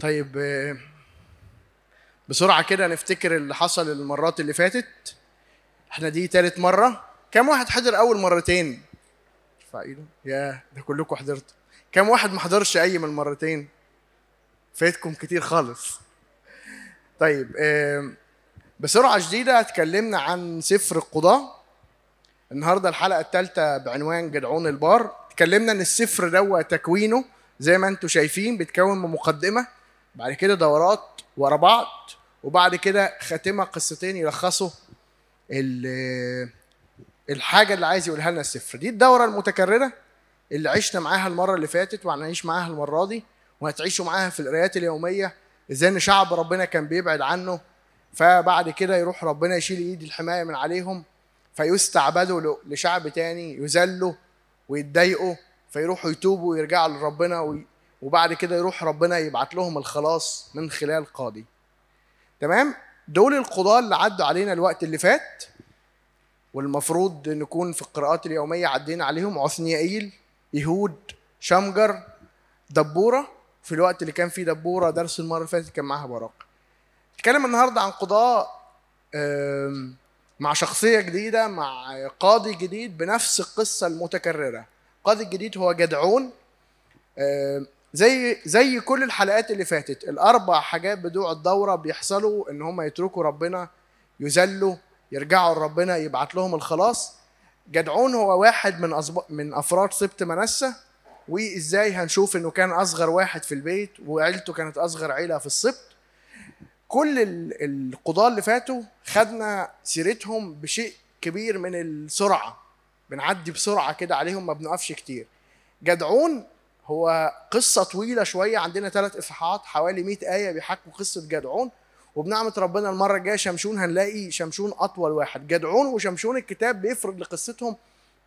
طيب آه، بسرعة كده نفتكر اللي حصل المرات اللي فاتت. إحنا دي تالت مرة. كم واحد حضر أول مرتين؟ ارفع ايده يا ده كلكم حضرتوا. كم واحد ما حضرش أي من المرتين؟ فاتكم كتير خالص. طيب آم، بسرعة شديدة اتكلمنا عن سفر القضاء النهارده الحلقة الثالثة بعنوان جدعون البار. اتكلمنا إن السفر ده تكوينه زي ما أنتم شايفين بيتكون من مقدمة. بعد كده دورات ورا بعض وبعد كده خاتمة قصتين يلخصوا ال- الحاجة اللي عايز يقولها لنا السفر. دي الدورة المتكررة اللي عشنا معاها المرة اللي فاتت وهنعيش معاها المرة دي وهتعيشوا معاها في القرايات اليومية إزاي إن شعب ربنا كان بيبعد عنه فبعد كده يروح ربنا يشيل إيد الحماية من عليهم فيستعبدوا لشعب تاني يذلوا ويتضايقوا فيروحوا يتوبوا ويرجعوا لربنا وبعد كده يروح ربنا يبعت لهم الخلاص من خلال قاضي. تمام؟ دول القضاة اللي عدوا علينا الوقت اللي فات والمفروض نكون في القراءات اليومية عدينا عليهم عثنيائيل يهود شمجر دبورة. في الوقت اللي كان فيه دبورة درس المرة اللي فاتت كان معاها براق. نتكلم النهاردة عن قضاء مع شخصية جديدة مع قاضي جديد بنفس القصة المتكررة. القاضي الجديد هو جدعون زي زي كل الحلقات اللي فاتت الأربع حاجات بتوع الدورة بيحصلوا إن هم يتركوا ربنا يذلوا يرجعوا لربنا يبعت لهم الخلاص جدعون هو واحد من. من أفراد سبط منسى وإزاي هنشوف إنه كان أصغر واحد في البيت وعيلته كانت أصغر عيلة في السبط كل ال- القضاة اللي فاتوا خدنا سيرتهم بشيء كبير من السرعة بنعدي بسرعة كده عليهم ما بنقفش كتير جدعون هو قصة طويلة شوية عندنا ثلاث إصحاحات حوالي 100 آية بيحكوا قصة جدعون. وبنعمة ربنا المرة الجاية شمشون هنلاقي شمشون أطول واحد. جدعون وشمشون الكتاب بيفرض لقصتهم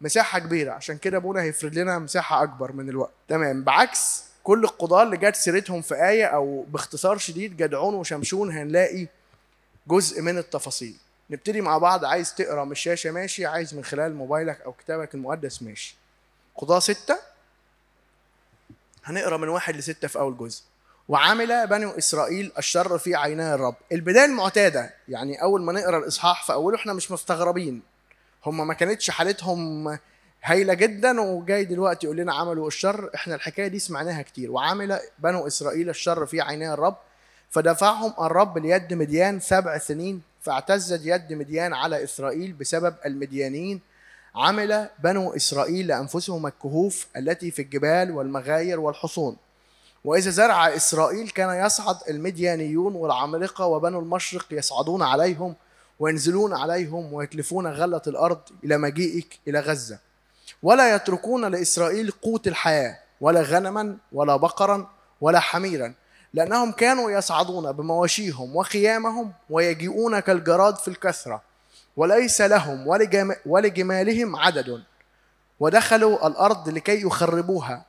مساحة كبيرة. عشان كده أبونا هيفرض لنا مساحة أكبر من الوقت. تمام. بعكس كل القضاة اللي جت سيرتهم في آية أو باختصار شديد جدعون وشمشون هنلاقي جزء من التفاصيل. نبتدي مع بعض. عايز تقرأ من الشاشة؟ ماشي. عايز من خلال موبايلك أو كتابك المقدس؟ ماشي. قضاة ستة. هنقرأ من واحد لستة في أول جزء. وعمل بنو إسرائيل الشر في عيني الرب. البداية المعتادة يعني أول ما نقرأ الإصحاح في أوله إحنا مش مستغربين. هم ما كانتش حالتهم هايلة جدا وجاي دلوقتي يقول لنا عملوا الشر. إحنا الحكاية دي سمعناها كتير. وعمل بنو إسرائيل الشر في عيني الرب. فدفعهم الرب ليد مديان سبع سنين فاعتزت يد مديان على إسرائيل بسبب المديانين. عمل بنو إسرائيل لأنفسهم الكهوف التي في الجبال والمغاير والحصون. وإذا زرع إسرائيل كان يصعد المديانيون والعمالقة وبنو المشرق يصعدون عليهم وينزلون عليهم ويتلفون غلة الأرض إلى مجيئك إلى غزة. ولا يتركون لإسرائيل قوت الحياة ولا غنما ولا بقرا ولا حميرا لأنهم كانوا يصعدون بمواشيهم وخيامهم ويجيئون كالجراد في الكثرة. وليس لهم ولجم- ولجمالهم عدد ودخلوا الأرض لكي يخربوها.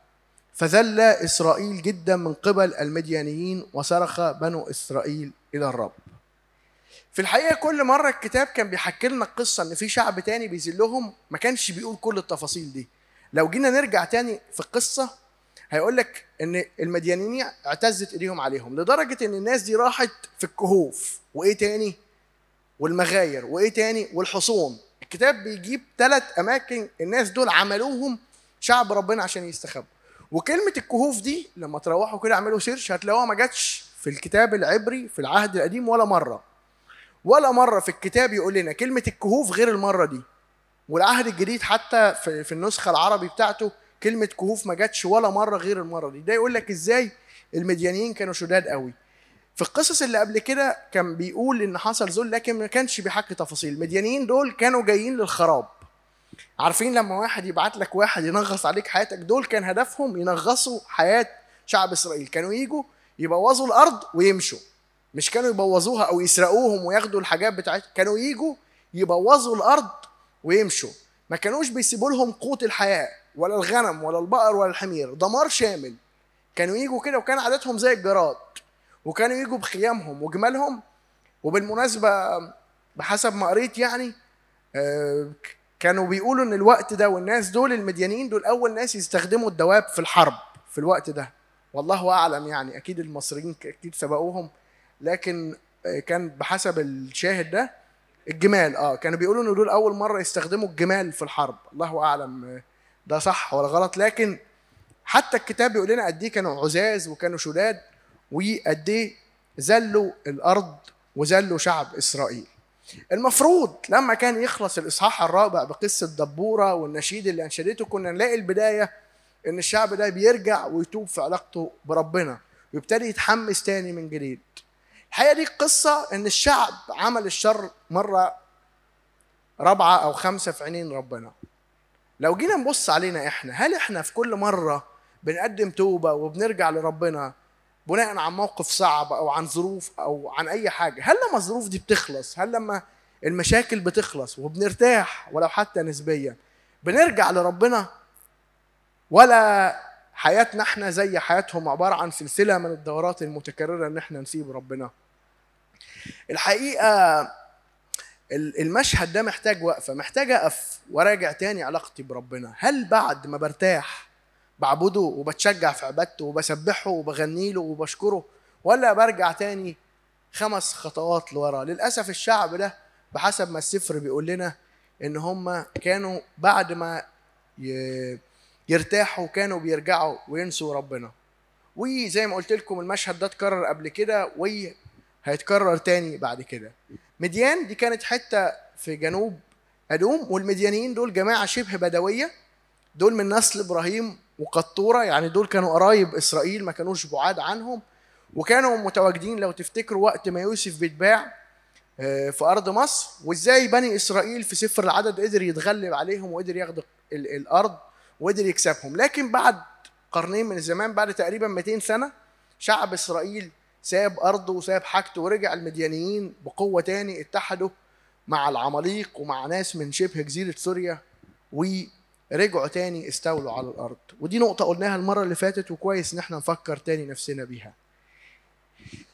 فذل إسرائيل جدا من قبل المديانيين وصرخ بنو إسرائيل إلى الرب. في الحقيقة كل مرة الكتاب كان بيحكي لنا القصة إن في شعب تاني بيذلهم ما كانش بيقول كل التفاصيل دي. لو جينا نرجع تاني في القصة هيقول لك إن المديانيين اعتزت إيديهم عليهم لدرجة إن الناس دي راحت في الكهوف. وإيه تاني؟ والمغاير وإيه تاني؟ والحصون. الكتاب بيجيب ثلاث أماكن الناس دول عملوهم شعب ربنا عشان يستخبوا. وكلمة الكهوف دي لما تروحوا كده اعملوا سيرش هتلاقوها ما جاتش في الكتاب العبري في العهد القديم ولا مرة. ولا مرة في الكتاب يقول لنا كلمة الكهوف غير المرة دي. والعهد الجديد حتى في, النسخة العربي بتاعته كلمة كهوف ما جاتش ولا مرة غير المرة دي. ده يقول لك إزاي المديانيين كانوا شداد قوي. في القصص اللي قبل كده كان بيقول إن حصل ذل لكن ما كانش بيحكي تفاصيل. المديانيين دول كانوا جايين للخراب. عارفين لما واحد يبعت لك واحد ينغص عليك حياتك دول كان هدفهم ينغصوا حياة شعب إسرائيل. كانوا يجوا يبوظوا الأرض ويمشوا. مش كانوا يبوظوها أو يسرقوهم وياخدوا الحاجات بتاعتهم. كانوا يجوا يبوظوا الأرض ويمشوا. ما كانوش بيسيبوا لهم قوت الحياة ولا الغنم ولا البقر ولا الحمير. دمار شامل. كانوا يجوا كده وكان عاداتهم زي الجراد. وكانوا يجوا بخيامهم وجمالهم. وبالمناسبة بحسب ما قريت يعني آه، كانوا بيقولوا إن الوقت ده والناس دول المديانين دول أول ناس يستخدموا الدواب في الحرب في الوقت ده. والله أعلم يعني أكيد المصريين أكيد سبقوهم. لكن آه، كان بحسب الشاهد ده الجمال. آه كانوا بيقولوا إن دول أول مرة يستخدموا الجمال في الحرب. الله أعلم آه، ده صح ولا غلط. لكن حتى الكتاب بيقول لنا قد إيه كانوا عزاز وكانوا شداد. وقد إيه ذلوا الأرض وذلوا شعب إسرائيل. المفروض لما كان يخلص الإصحاح الرابع بقصة دبورة والنشيد اللي أنشدته كنا نلاقي البداية إن الشعب ده بيرجع ويتوب في علاقته بربنا ويبتدي يتحمس تاني من جديد. الحقيقة دي قصة إن الشعب عمل الشر مرة رابعة أو خمسة في عينين ربنا. لو جينا نبص علينا إحنا هل إحنا في كل مرة بنقدم توبة وبنرجع لربنا بناء عن موقف صعب أو عن ظروف أو عن أي حاجة. هل لما الظروف دي بتخلص هل لما المشاكل بتخلص وبنرتاح ولو حتى نسبيا بنرجع لربنا؟ ولا حياتنا إحنا زي حياتهم عبارة عن سلسلة من الدورات المتكررة إن إحنا نسيب ربنا؟ الحقيقة المشهد ده محتاج وقفة محتاج أقف وراجع تاني علاقتي بربنا. هل بعد ما برتاح بعبده وبتشجع في عبادته وبسبحه وبغني له وبشكره ولا برجع تاني خمس خطوات لورا. للأسف الشعب ده بحسب ما السفر بيقول لنا إن هم كانوا بعد ما يرتاحوا كانوا بيرجعوا وينسوا ربنا. وزي ما قلت لكم المشهد ده اتكرر قبل كده وهيتكرر تاني بعد كده. مديان دي كانت حتة في جنوب أدوم والمديانيين دول جماعة شبه بدوية. دول من نسل إبراهيم وقطورة يعني دول كانوا قرايب إسرائيل ما كانوش بعاد عنهم. وكانوا متواجدين لو تفتكروا وقت ما يوسف بيتباع آه، في أرض مصر. وإزاي بني إسرائيل في سفر العدد قدر يتغلب عليهم وقدر ياخد الأرض وقدر يكسبهم. لكن بعد قرنين من الزمان بعد تقريبا 200 سنة شعب إسرائيل ساب أرضه وساب حاجته ورجع المديانيين بقوة تاني اتحدوا مع العماليق ومع ناس من شبه جزيرة سوريا ورجعوا تاني استولوا على الأرض. ودي نقطة قلناها المرة اللي فاتت وكويس إن إحنا نفكر تاني نفسنا بيها.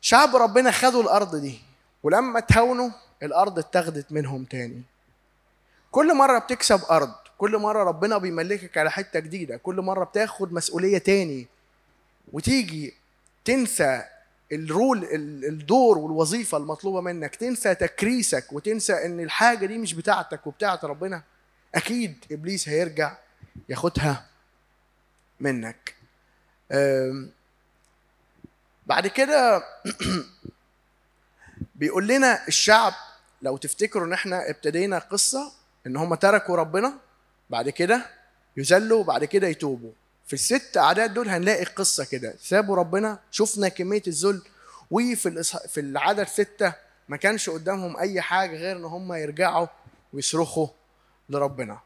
شعب ربنا خدوا الأرض دي ولما تهاونوا الأرض اتاخدت منهم تاني. كل مرة بتكسب أرض كل مرة ربنا بيملكك على حتة جديدة كل مرة بتاخد مسؤولية تاني. وتيجي تنسى الرول الدور والوظيفة المطلوبة منك تنسى تكريسك وتنسى إن الحاجة دي مش بتاعتك وبتاعت ربنا. أكيد إبليس هيرجع ياخدها منك. بعد كده بيقول لنا الشعب لو تفتكروا إن إحنا ابتدينا قصة إن هم تركوا ربنا بعد كده يذلوا وبعد كده يتوبوا. في الست أعداد دول هنلاقي قصة كده. سابوا ربنا شفنا كمية الذل وفي. في العدد ستة ما كانش قدامهم أي حاجة غير إن هم يرجعوا ويصرخوا. لربنا.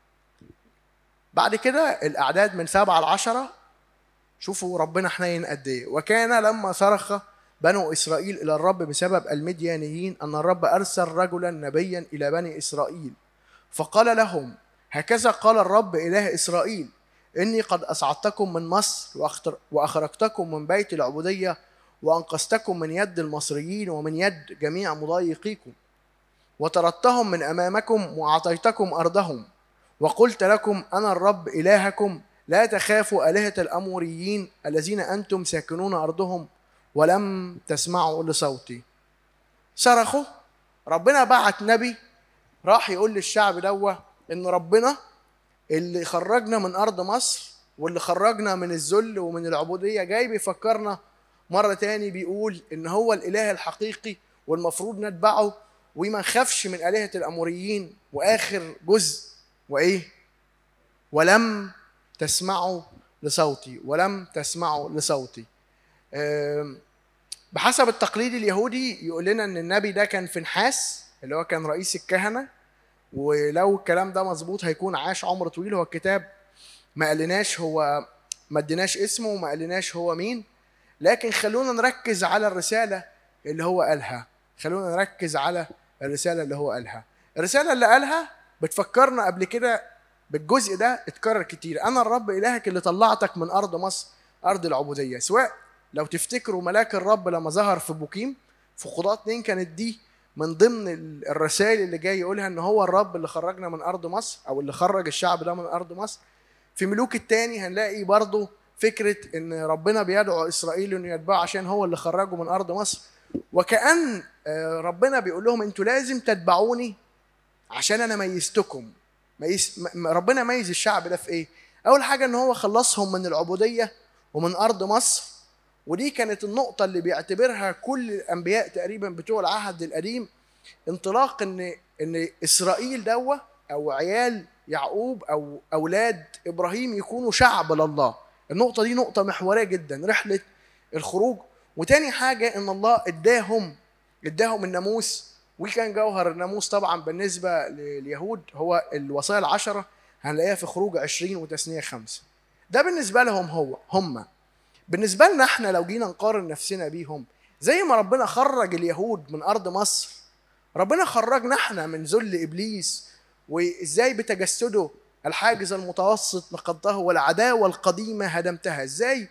بعد كده الأعداد من سبعة لعشره شوفوا ربنا حنين قد إيه. وكان لما صرخ بنو إسرائيل إلى الرب بسبب المديانيين أن الرب أرسل رجلا نبيا إلى بني إسرائيل. فقال لهم هكذا قال الرب إله إسرائيل إني قد أصعدتكم من مصر وأخرجتكم من بيت العبودية وأنقذتكم من يد المصريين ومن يد جميع مضايقيكم. وطردتهم من أمامكم وأعطيتكم أرضهم وقلت لكم أنا الرب إلهكم لا تخافوا آلهة الأموريين الذين أنتم ساكنون أرضهم ولم تسمعوا لصوتي. صرخوا. ربنا بعت نبي راح يقول للشعب دوة إن ربنا اللي خرجنا من أرض مصر واللي خرجنا من الذل ومن العبودية جاي بيفكرنا مرة تاني بيقول إن هو الإله الحقيقي والمفروض نتبعه وما نخافش من آلهة الأموريين وآخر جزء وإيه؟ ولم تسمعوا لصوتي ولم تسمعوا لصوتي. بحسب التقليد اليهودي يقول لنا إن النبي ده كان فنحاس اللي هو كان رئيس الكهنة ولو الكلام ده مظبوط هيكون عاش عمر طويل. هو الكتاب ما قالناش هو ما اديناش اسمه وما قالناش هو مين لكن خلونا نركز على الرسالة اللي هو قالها. خلونا نركز على الرسالة اللي هو قالها. الرسالة اللي قالها بتفكرنا قبل كده بالجزء ده اتكرر كتير. أنا الرب إلهك اللي طلعتك من أرض مصر أرض العبودية. سواء لو تفتكروا ملاك الرب لما ظهر في بوكيم في قضاة اتنين كانت دي من ضمن الرسائل اللي جاي يقولها إن هو الرب اللي خرجنا من أرض مصر أو اللي خرج الشعب ده من أرض مصر. في ملوك التاني هنلاقي برضه فكرة إن ربنا بيدعو إسرائيل إنه يتبعه عشان هو اللي خرجه من أرض مصر. وكأن آه، ربنا بيقول لهم أنتوا لازم تتبعوني عشان أنا ميزتكم. ميز ربنا ميز الشعب ده في إيه؟ اول حاجة ان هو خلصهم من العبودية ومن أرض مصر ودي كانت النقطة اللي بيعتبرها كل الأنبياء تقريبا بتوع العهد القديم انطلاق إن إن إسرائيل دوا أو عيال يعقوب أو أولاد إبراهيم يكونوا شعب لله. النقطة دي نقطة محورية جدا. رحلة الخروج وتاني حاجة إن الله إداهم إداهم الناموس. وكان جوهر الناموس طبعا بالنسبة لليهود هو الوصايا العشرة هنلاقيها في خروج 20 وتثنيه خمسة. ده بالنسبة لهم هو هم. بالنسبة لنا إحنا لو جينا نقارن نفسنا بيهم زي ما ربنا خرج اليهود من أرض مصر ربنا خرجنا إحنا من ذل إبليس وإزاي بتجسده الحاجز المتوسط نقضته والعداوة القديمة هدمتها. إزاي؟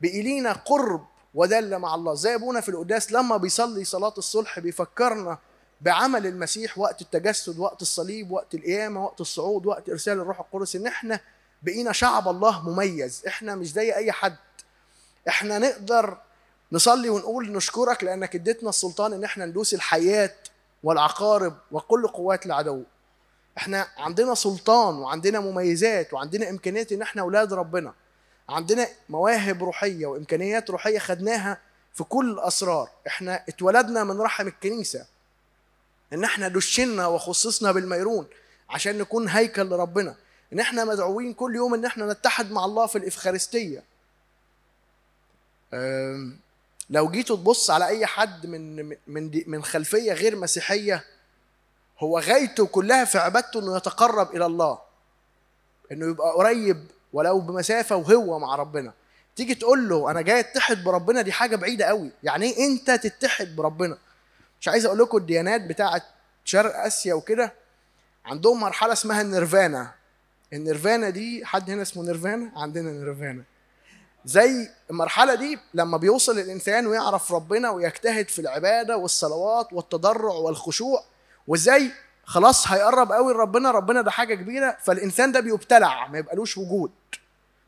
بقي لينا قرب ودل مع الله. زي ابونا في القداس لما بيصلي صلاة الصلح بيفكرنا بعمل المسيح وقت التجسد وقت الصليب وقت القيامة وقت الصعود وقت إرسال الروح القدس إن إحنا بقينا شعب الله مميز. إحنا مش زي أي حد. إحنا نقدر نصلي ونقول نشكرك لأنك اديتنا السلطان إن إحنا ندوس الحيات والعقارب وكل قوات العدو. إحنا عندنا سلطان وعندنا مميزات وعندنا إمكانيات إن إحنا أولاد ربنا. عندنا مواهب روحية وإمكانيات روحية خدناها في كل الأسرار. إحنا اتولدنا من رحم الكنيسة. إن إحنا دشنا وخصصنا بالميرون عشان نكون هيكل لربنا. إن إحنا مدعوين كل يوم إن إحنا نتحد مع الله في الإفخارستية. لو جيتوا تبص على أي حد من من من خلفية غير مسيحية هو غايته كلها في عبادته إنه يتقرب إلى الله. إنه يبقى قريب ولو بمسافة وهو مع ربنا. تيجي تقول له أنا جاي أتحد بربنا دي حاجة بعيدة قوي. يعني إيه أنت تتحد بربنا؟ مش عايز أقول لكم الديانات بتاعة شرق آسيا وكده عندهم مرحلة اسمها النيرفانا. النيرفانا دي حد هنا اسمه نيرفانا؟ عندنا نيرفانا. زي المرحلة دي لما بيوصل الإنسان ويعرف ربنا ويجتهد في العبادة والصلوات والتضرع والخشوع وإزاي خلاص هيقرب قوي لربنا ربنا ده حاجة كبيرة فالإنسان ده بيبتلع ما يبقالوش وجود.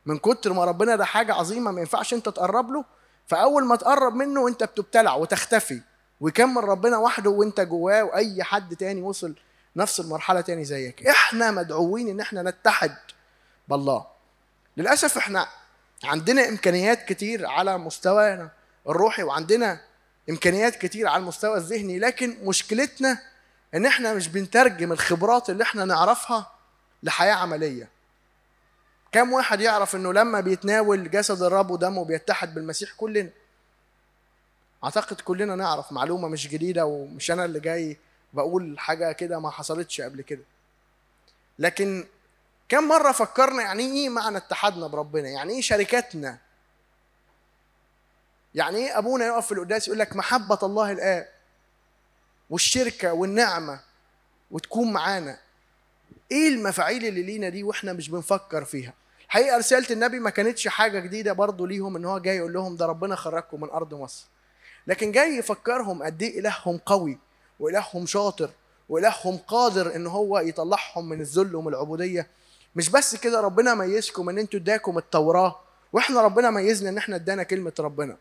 من كتر ما ربنا ده حاجة عظيمة ما ينفعش أنت تقرب له فأول ما تقرب منه أنت بتبتلع وتختفي. ويكمل ربنا وحده وأنت جواه وأي حد تاني وصل نفس المرحلة تاني زيك. إحنا مدعوين إن إحنا نتحد بالله. للأسف إحنا عندنا إمكانيات كتير على مستوانا الروحي وعندنا إمكانيات كتير على المستوى الذهني لكن مشكلتنا إن إحنا مش بنترجم الخبرات اللي إحنا نعرفها لحياة عملية. كم واحد يعرف إنه لما بيتناول جسد الرب ودمه بيتحد بالمسيح كلنا؟ أعتقد كلنا نعرف معلومة مش جديدة ومش أنا اللي جاي بقول حاجة كده ما حصلتش قبل كده. لكن كم مرة فكرنا يعني إيه معنى اتحادنا بربنا؟ يعني إيه شركتنا؟ يعني إيه أبونا يقف في القداس يقول لك محبة الله الاب والشركة والنعمة وتكون معانا. إيه المفاعيل اللي لينا دي وإحنا مش بنفكر فيها؟ الحقيقة رسالة النبي ما كانتش حاجة جديدة برضه ليهم إن هو جاي يقول لهم ده ربنا خرجكم من أرض مصر لكن جاي يفكرهم قد إيه إلههم قوي وإلههم شاطر وإلههم قادر إن هو يطلعهم من الذل ومن العبودية. مش بس كده ربنا ميزكم إن أنتوا اداكم التوراة وإحنا ربنا ميزنا إن إحنا ادانا كلمة ربنا.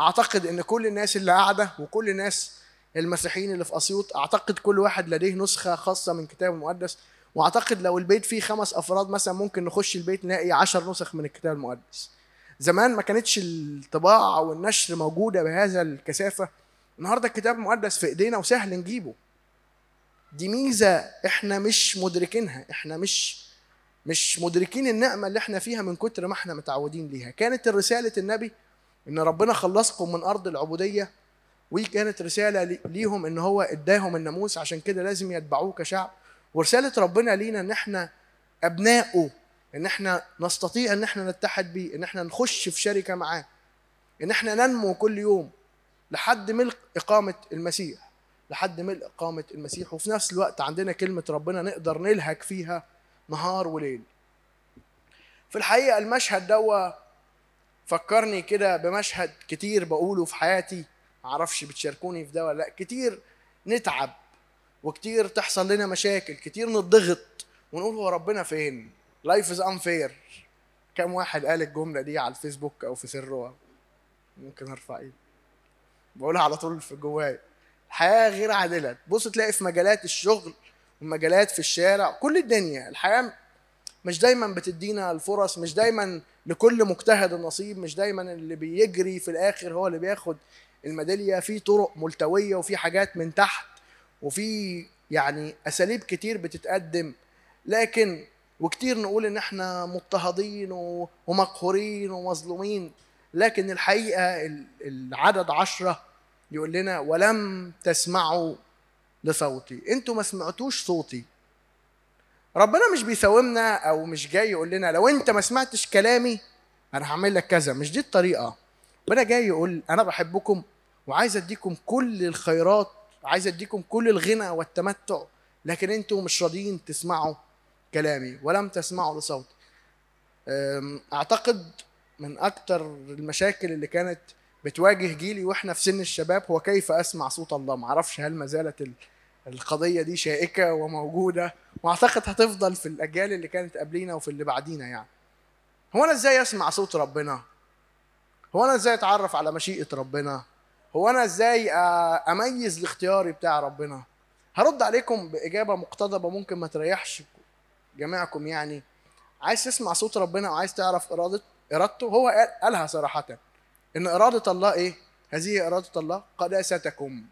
أعتقد إن كل الناس اللي قاعدة وكل الناس المسيحيين اللي في أسيوط أعتقد كل واحد لديه نسخة خاصة من الكتاب المقدس وأعتقد لو البيت فيه خمس أفراد مثلا ممكن نخش البيت نلاقي عشر نسخ من الكتاب المقدس. زمان ما كانتش الطباعة أو النشر موجودة بهذا الكثافة. النهارده الكتاب المقدس في إيدينا وسهل نجيبه. دي ميزة إحنا مش مدركينها. إحنا مش مش مدركين النعمة اللي إحنا فيها من كتر ما إحنا متعودين ليها. كانت رساله النبي إن ربنا خلصكم من أرض العبودية وكانت رسالة لي- ليهم إن هو إداهم الناموس عشان كده لازم يتبعوه كشعب. ورسالة ربنا لينا إن إحنا ابنائه إن إحنا نستطيع إن إحنا نتحد بيه إن إحنا نخش في شركة معاه إن إحنا ننمو كل يوم لحد ملء إقامة المسيح لحد ملء إقامة المسيح. وفي نفس الوقت عندنا كلمة ربنا نقدر نلهك فيها نهار وليل. في الحقيقة المشهد دوا فكرني كده بمشهد كتير بقوله في حياتي. معرفش بتشاركوني في ده ولا لا. كتير نتعب وكتير تحصل لنا مشاكل كتير نضغط ونقول هو ربنا فين؟ life is unfair. كم واحد قال الجملة دي على الفيسبوك أو في سره؟ ممكن أرفع إيدي. بقولها على طول في جوايا الحياة غير عادلة. تبص تلاقي في مجالات الشغل ومجالات في الشارع كل الدنيا. الحياة مش دايما بتدينا الفرص مش دايما لكل مجتهد النصيب مش دايما اللي بيجري في الآخر هو اللي بياخد الميدالية في طرق ملتوية وفي حاجات من تحت وفي يعني أساليب كتير بتتقدم. لكن وكتير نقول إن إحنا مضطهدين ومقهورين ومظلومين. لكن الحقيقة ال- العدد عشرة يقول لنا ولم تسمعوا لصوتي. أنتوا ما سمعتوش صوتي. ربنا مش بيساومنا أو مش جاي يقول لنا لو أنت ما سمعتش كلامي أنا هعمل لك كذا. مش دي الطريقة. ربنا جاي يقول أنا بحبكم وعايز أديكم كل الخيرات عايز أديكم كل الغنى والتمتع لكن أنتوا مش راضيين تسمعوا كلامي ولم تسمعوا لصوتي. أعتقد من أكتر المشاكل اللي كانت بتواجه جيلي وإحنا في سن الشباب هو كيف أسمع صوت الله. معرفش هل ما زالت ال- القضية دي شائكة وموجودة وأعتقد هتفضل في الأجيال اللي كانت قبلينا وفي اللي بعدينا يعني. هو أنا إزاي أسمع صوت ربنا؟ هو أنا إزاي أتعرف على مشيئة ربنا؟ هو أنا إزاي أميز الاختياري بتاع ربنا؟ هرد عليكم بإجابة مقتضبة ممكن ما تريحش جميعكم يعني. عايز تسمع صوت ربنا وعايز تعرف اراده إرادته؟ هو قال- قالها صراحة. إن إرادة الله إيه؟ هذه إرادة الله قداستكم.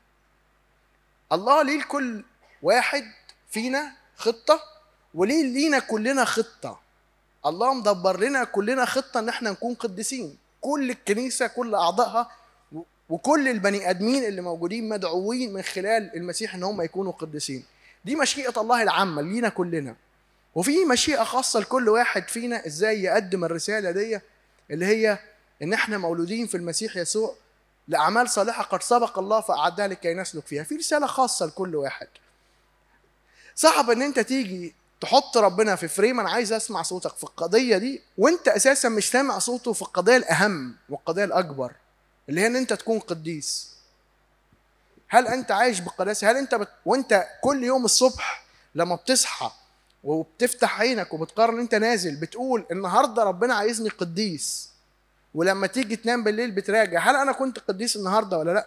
الله ليه لكل واحد فينا خطة وليه لينا كلنا خطة؟ الله مدبر لنا كلنا خطة إن إحنا نكون قديسين. كل الكنيسة كل أعضائها وكل البني آدمين اللي موجودين مدعوين من خلال المسيح إن هم يكونوا قديسين. دي مشيئة الله العامة لينا كلنا. وفي مشيئة خاصة لكل واحد فينا إزاي يقدم الرسالة دي اللي هي إن إحنا مولودين في المسيح يسوع لأعمال صالحة قد سبق الله فاعدها لكي نسلك فيها. في رسالة خاصة لكل واحد. صعب إن أنت تيجي تحط ربنا في فريم أنا عايز أسمع صوتك في القضية دي وأنت أساسا مش سامع صوته في القضية الأهم والقضية الأكبر اللي هي إن أنت تكون قديس. هل أنت عايش بالقداسه هل أنت بت... وأنت كل يوم الصبح لما بتصحى وبتفتح عينك وبتقرر أنت نازل بتقول النهارده ربنا عايزني قديس ولما تيجي تنام بالليل بتراجع هل أنا كنت قديس النهارده ولا لأ؟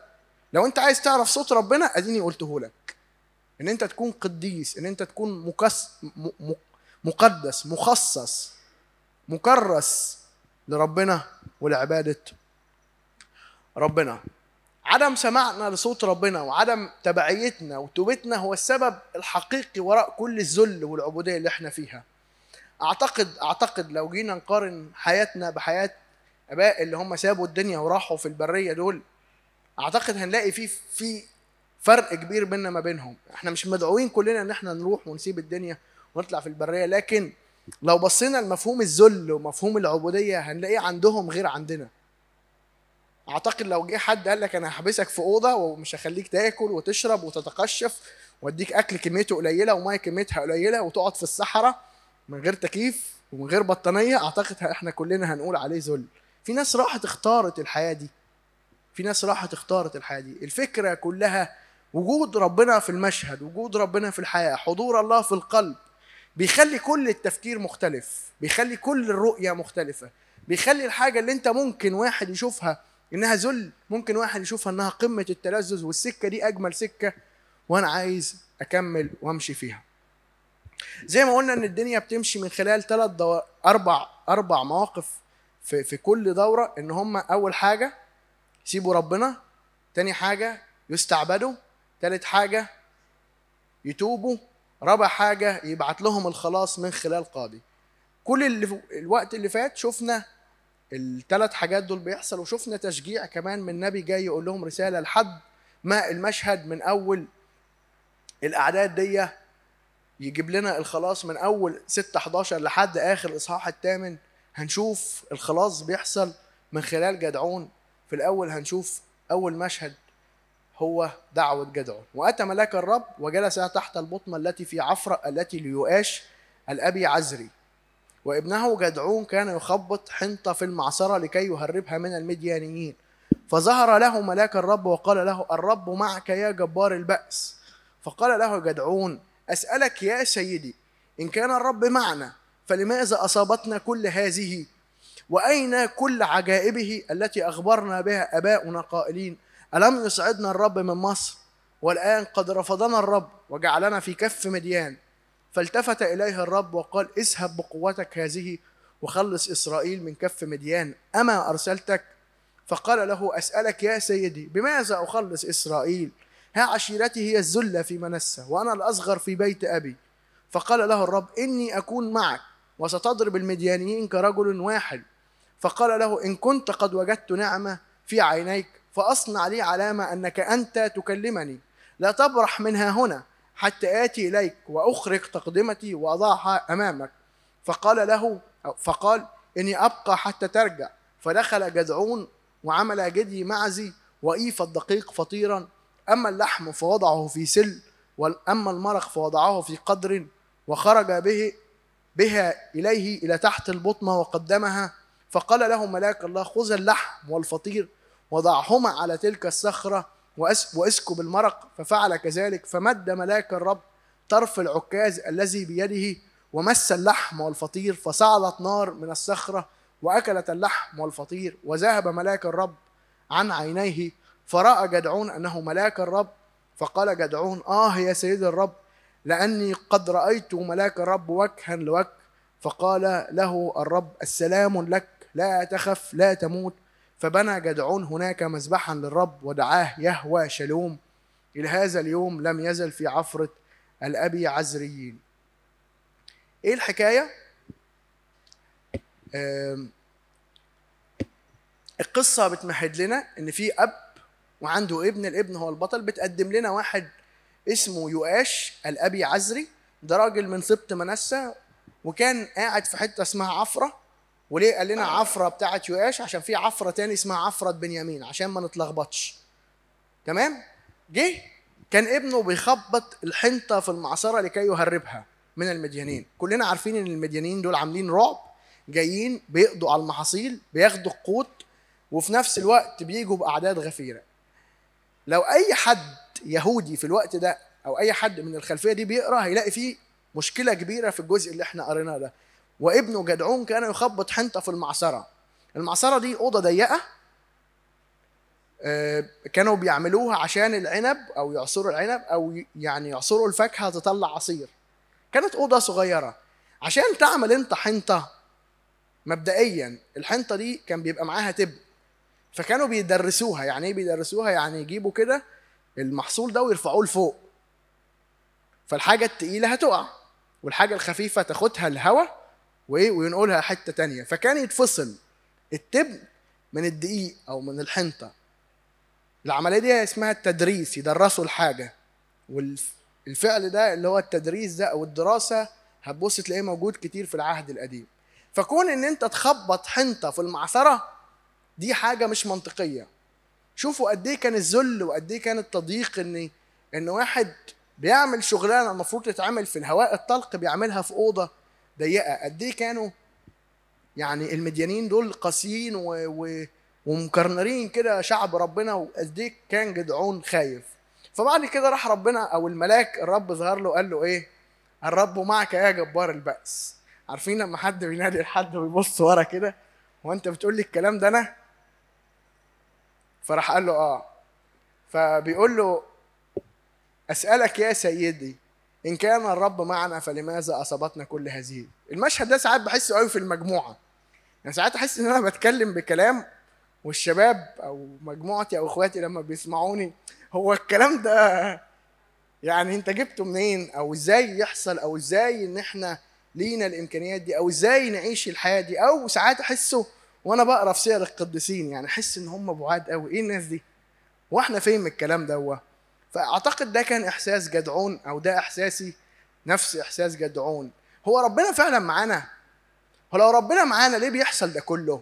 لو أنت عايز تعرف صوت ربنا أديني قلته لك. إن أنت تكون قديس إن أنت تكون مكس. مقدس مخصص مكرس لربنا ولعبادة ربنا عدم سماعنا لصوت ربنا وعدم تبعيتنا وتوبتنا هو السبب الحقيقي وراء كل الذل والعبودية اللي إحنا فيها أعتقد أعتقد لو جينا نقارن حياتنا بحياة أباء اللي هم سابوا الدنيا وراحوا في البرية دول أعتقد هنلاقي في في فرق كبير بيننا ما بينهم. إحنا مش مدعوين كلنا ان إحنا نروح ونسيب الدنيا ونطلع في البرية لكن لو بصينا لمفهوم الذل ومفهوم العبودية هنلاقيه عندهم غير عندنا. أعتقد لو جه حد قال لك أنا هحبسك في أوضة ومش هخليك تاكل وتشرب وتتقشف وأديك أكل كميته قليلة ومية كميتها قليلة وتقعد في الصحراء من غير تكييف ومن غير بطانية أعتقد إحنا كلنا هنقول عليه ذل. في ناس راحت اختارت الحياة دي. في ناس راحت اختارت الحياة دي. الفكرة كلها وجود ربنا في المشهد وجود ربنا في الحياة حضور الله في القلب بيخلي كل التفكير مختلف بيخلي كل الرؤية مختلفة بيخلي الحاجة اللي انت ممكن واحد يشوفها إنها ذل ممكن واحد يشوفها إنها قمة التلذذ والسكة دي أجمل سكة وأنا عايز أكمل وأمشي فيها. زي ما قلنا إن الدنيا بتمشي من خلال ثلاث دو... أربع أربع مواقف في في كل دورة إن هم أول حاجة يسيبوا ربنا تاني حاجة يستعبدوا تالت حاجة يتوبوا. رابع حاجة يبعت لهم الخلاص من خلال قاضي. كل اللي الوقت اللي فات شفنا الثلاث حاجات دول بيحصل وشفنا تشجيع كمان من نبي جاي يقول لهم رسالة لحد ما المشهد من أول الأعداد دي يجيب لنا الخلاص من أول 6 11 لحد آخر الاصحاح الثامن. هنشوف الخلاص بيحصل من خلال جدعون. في الأول هنشوف أول مشهد. هو دعوة جدعون وأتى ملاك الرب وجلس تحت البطمة التي في عفرة التي ليؤاش الأبي عزري. وابنه جدعون كان يخبط حنطة في المعصرة لكي يهربها من المديانيين. فظهر له ملاك الرب وقال له الرب معك يا جبار البأس. فقال له جدعون أسألك يا سيدي إن كان الرب معنا فلماذا أصابتنا كل هذه؟ وأين كل عجائبه التي أخبرنا بها أباؤنا قائلين؟ ألم يسعدنا الرب من مصر؟ والآن قد رفضنا الرب وجعلنا في كف مديان. فالتفت إليه الرب وقال اذهب بقوتك هذه وخلص إسرائيل من كف مديان. أما أرسلتك؟ فقال له أسألك يا سيدي بماذا أخلص إسرائيل؟ ها عشيرتي هي الذلة في منسة وأنا الأصغر في بيت أبي. فقال له الرب إني أكون معك وستضرب المديانيين كرجل واحد. فقال له إن كنت قد وجدت نعمة في عينيك فأصنع لي علامة أنك أنت تكلمني. لا تبرح منها هنا حتى آتي إليك وأخرج تقدمتي وأضعها أمامك. فقال له فقال إني أبقى حتى ترجع. فدخل جدعون وعمل جدي معزي وإيف الدقيق فطيرا. أما اللحم فوضعه في سل وأما المرق فوضعه في قدر وخرج به بها إليه إلى تحت البطنة وقدمها. فقال له ملاك الله خذ اللحم والفطير وضعهما على تلك الصخرة واسكب المرق ففعل كذلك فمد ملاك الرب طرف العكاز الذي بيده ومس اللحم والفطير فصعدت نار من الصخرة وأكلت اللحم والفطير وذهب ملاك الرب عن عينيه فرأى جدعون أنه ملاك الرب فقال جدعون آه يا سيد الرب لأني قد رأيت ملاك الرب وجها لوجه فقال له الرب السلام لك لا تخف لا تموت فبنى جدعون هناك مذبحا للرب ودعاه يهوى شلوم إلى هذا اليوم لم يزل في عفرة الأبي عزريين. إيه الحكاية؟ القصة بتمهد لنا إن في أب وعنده ابن الابن هو البطل بتقدم لنا واحد اسمه يؤاش الأبي عزري. ده راجل من سبط منسى وكان قاعد في حتة اسمها عفرة. وليه قال لنا عفرة بتاعت يؤاش عشان في عفرة تاني اسمها عفرة بنيامين عشان ما نتلخبطش. تمام؟ جه كان ابنه بيخبط الحنطة في المعصرة لكي يهربها من المديانين. كلنا عارفين إن المديانين دول عاملين رعب جايين بيقضوا على المحاصيل بياخدوا القوت وفي نفس الوقت بيجوا بأعداد غفيرة. لو أي حد يهودي في الوقت ده أو أي حد من الخلفية دي بيقرأ هيلاقي فيه مشكلة كبيرة في الجزء اللي إحنا قريناه ده. وابنه جدعون كان يخبط حنطة في المعصرة. المعصرة دي أوضة ضيقة آه، كانوا بيعملوها عشان العنب أو يعصروا العنب أو يعني يعصروا الفاكهة تطلع عصير. كانت أوضة صغيرة. عشان تعمل أنت حنطة مبدئيا الحنطة دي كان بيبقى معاها تب فكانوا بيدرسوها. يعني إيه بيدرسوها؟ يعني يجيبوا كده المحصول ده ويرفعوه لفوق. فالحاجة التقيلة هتقع والحاجة الخفيفة تاخدها الهواء وإيه وينقلها حتة تانية. فكان يتفصل التبن من الدقيق أو من الحنطة. العملية دي اسمها التدريس يدرسوا الحاجة. والفعل ده اللي هو التدريس ده أو الدراسة هتبص تلاقيه موجود كتير في العهد القديم. فكون إن أنت تخبط حنطة في المعصرة دي حاجة مش منطقية. شوفوا قد إيه كان الذل وقد إيه كان التضييق إن إن واحد بيعمل شغلانة المفروض تتعمل في الهواء الطلق بيعملها في أوضة. ضيقة. قد إيه كانوا يعني المديانين دول قاسيين و... و... ومكرنرين كده شعب ربنا وقد إيه كان جدعون خايف. فبعد كده راح ربنا أو الملاك الرب ظهر له قال له إيه؟ الرب معك يا جبار البأس. عارفين لما حد بينادي لحد ويبص ورا كده؟ هو أنت بتقول لي الكلام ده أنا؟ فراح قال له آه. فبيقول له أسألك يا سيدي إن كان الرب معنا فلماذا أصابتنا كل هذه؟ المشهد ده ساعات بحسه قوي في المجموعة. يعني ساعات أحس إن أنا بتكلم بكلام والشباب أو مجموعتي أو إخواتي لما بيسمعوني هو الكلام ده يعني أنت جبته منين؟ أو إزاي يحصل؟ أو إزاي إن إحنا لينا الإمكانيات دي؟ أو إزاي نعيش الحياة دي؟ أو ساعات أحسه وأنا بقرأ في سير القديسين يعني أحس إن هم بعاد قوي. إيه الناس دي؟ وإحنا فين من الكلام ده فأعتقد ده كان إحساس جدعون أو ده إحساسي نفس إحساس جدعون. هو ربنا فعلا معانا. ولو ربنا معانا ليه بيحصل ده كله؟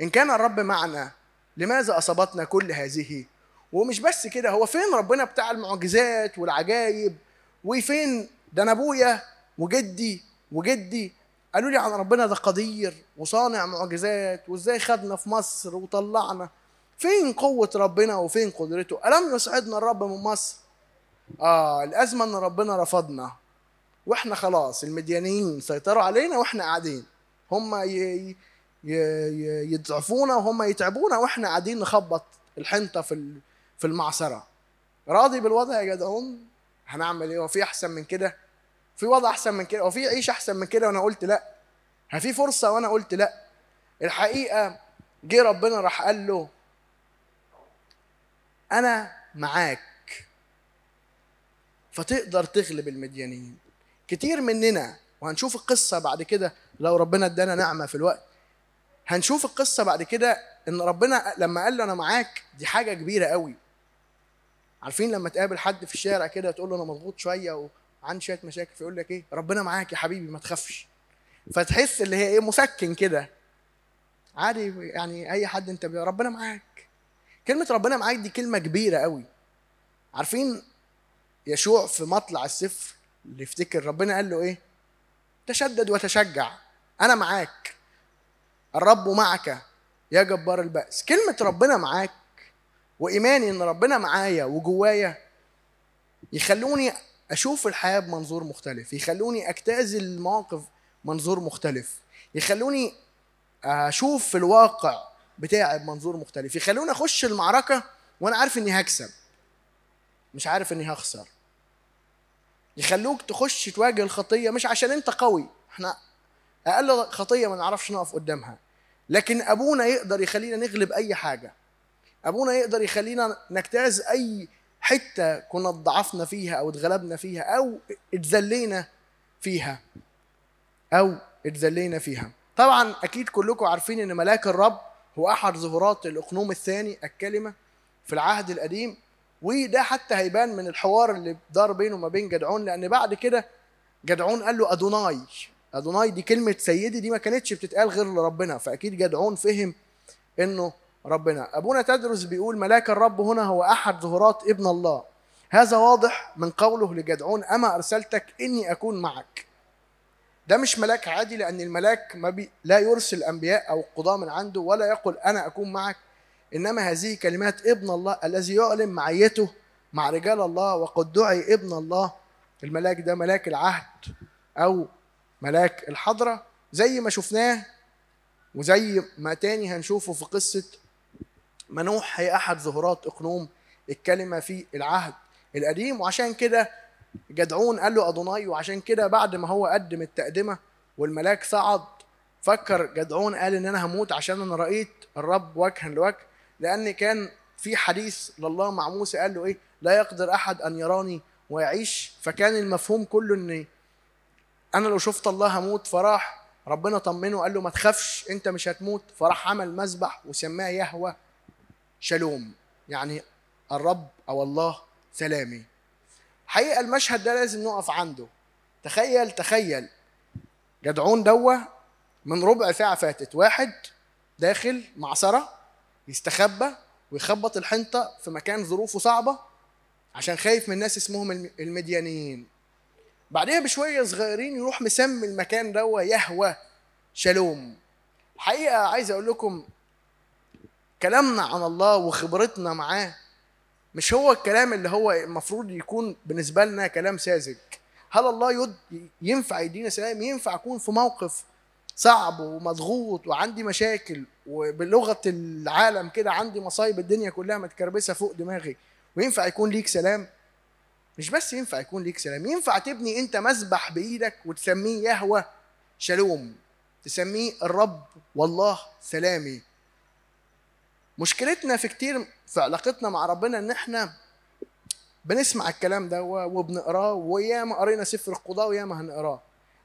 إن كان الرب معنا لماذا أصابتنا كل هذه؟ ومش بس كده هو فين ربنا بتاع المعجزات والعجائب وفين؟ ده أنا أبويا وجدي وجدي. قالوا لي عن ربنا ده قدير وصانع معجزات وإزاي خدنا في مصر وطلعنا. فين قوة ربنا وفين قدرته؟ ألم يسعدنا الرب من مصر؟ آه الأزمة إن ربنا رفضنا. وإحنا خلاص المديانين سيطروا علينا وإحنا قاعدين. هم يضعفونا وهم يتعبونا وإحنا قاعدين نخبط الحنطة في في المعصره راضي بالوضع يا جدعون؟ هنعمل إيه؟ هو في أحسن من كده؟ في وضع أحسن من كده؟ وفي عيش أحسن من كده؟ وأنا قلت ها في فرصة؟ وأنا قلت لأ. الحقيقة جه ربنا راح قال له أنا معاك. فتقدر تغلب المديانين. كتير مننا وهنشوف القصة بعد كده لو ربنا ادانا نعمة في الوقت. هنشوف القصة بعد كده إن ربنا لما قال له أنا معاك دي حاجة كبيرة قوي. عارفين لما تقابل حد في الشارع كده تقول له أنا مضغوط شوية وعندي شوية مشاكل فيقول لك إيه؟ ربنا معاك يا حبيبي ما تخافش. فتحس اللي هي إيه مسكن كده. عادي يعني أي حد أنت ربنا معاك. كلمة ربنا معاك دي كلمة كبيرة قوي. عارفين يشوع في مطلع السفر اللي يفتكر ربنا قال له إيه؟ تشدد وتشجع أنا معاك. الرب معك يا جبار البأس. كلمة ربنا معاك وإيماني إن ربنا معايا وجوايا يخلوني أشوف الحياة بمنظور مختلف يخلوني أجتاز المواقف منظور مختلف يخلوني أشوف في الواقع بتاعي بمنظور مختلف. يخلوني أخش المعركة وأنا عارف إني هكسب. مش عارف إني هخسر. يخلوك تخش تواجه الخطية مش عشان أنت قوي. إحنا أقل خطية ما نعرفش نقف قدامها. لكن أبونا يقدر يخلينا نغلب أي حاجة. أبونا يقدر يخلينا نجتاز أي حتة كنا ضعفنا فيها أو اتغلبنا فيها أو اتذلينا فيها. أو اتذلينا فيها. طبعا أكيد كلكم عارفين إن ملاك الرب هو أحد ظهورات الأقنوم الثاني الكلمة في العهد القديم وده حتى هيبان من الحوار اللي دار بينه وما بين جدعون لأن بعد كده جدعون قال له أدوناي. أدوناي دي كلمة سيدي دي ما كانتش بتتقال غير لربنا فأكيد جدعون فهم إنه ربنا. أبونا تدرس بيقول ملاك الرب هنا هو أحد ظهورات ابن الله. هذا واضح من قوله لجدعون أما أرسلتك إني أكون معك. ده مش ملاك عادي لأن الملاك ما بي لا يرسل أنبياء أو قضاة من عنده ولا يقول أنا أكون معك. إنما هذه كلمات ابن الله الذي يعلن معيته مع رجال الله وقد دعي ابن الله. الملاك ده ملاك العهد أو ملاك الحضرة. زي ما شفناه وزي ما تاني هنشوفه في قصة منوح هي أحد ظهورات إقنوم الكلمة في العهد القديم. وعشان كده جدعون قال له أدوناي وعشان كده بعد ما هو قدم التقدمة والملاك صعد فكر جدعون قال إن أنا هموت عشان أنا رأيت الرب وجها لوجه لأن كان في حديث لله مع موسى قال له إيه لا يقدر أحد أن يراني ويعيش فكان المفهوم كله إن أنا لو شفت الله هموت فراح ربنا طمنه وقال له ما تخافش أنت مش هتموت. فراح عمل مذبح وسماه يهوه شالوم يعني الرب أو الله سلامي. حقيقة المشهد ده لازم نقف عنده. تخيل تخيل. جدعون دوه من ربع ساعة فاتت واحد داخل معصره يستخبى ويخبط الحنطة في مكان ظروفه صعبة عشان خايف من ناس اسمهم الم- المديانيين بعدها بشوية صغيرين يروح مسمي المكان دوه يهوى شالوم. الحقيقة عايز أقول لكم كلامنا عن الله وخبرتنا معاه مش هو الكلام اللي هو المفروض يكون بالنسبة لنا كلام ساذج. هل الله يد ينفع يدينا سلام؟ ينفع أكون في موقف صعب ومضغوط وعندي مشاكل وبلغة العالم كده عندي مصايب الدنيا كلها متكربسة فوق دماغي وينفع يكون ليك سلام؟ مش بس ينفع يكون ليك سلام ينفع تبني أنت مسبح بإيدك وتسميه يهوى شالوم تسميه الرب والله سلامي. مشكلتنا في كتير في علاقتنا مع ربنا إن إحنا بنسمع الكلام ده وبنقراه وياما قرينا سفر القضاء وياما هنقراه.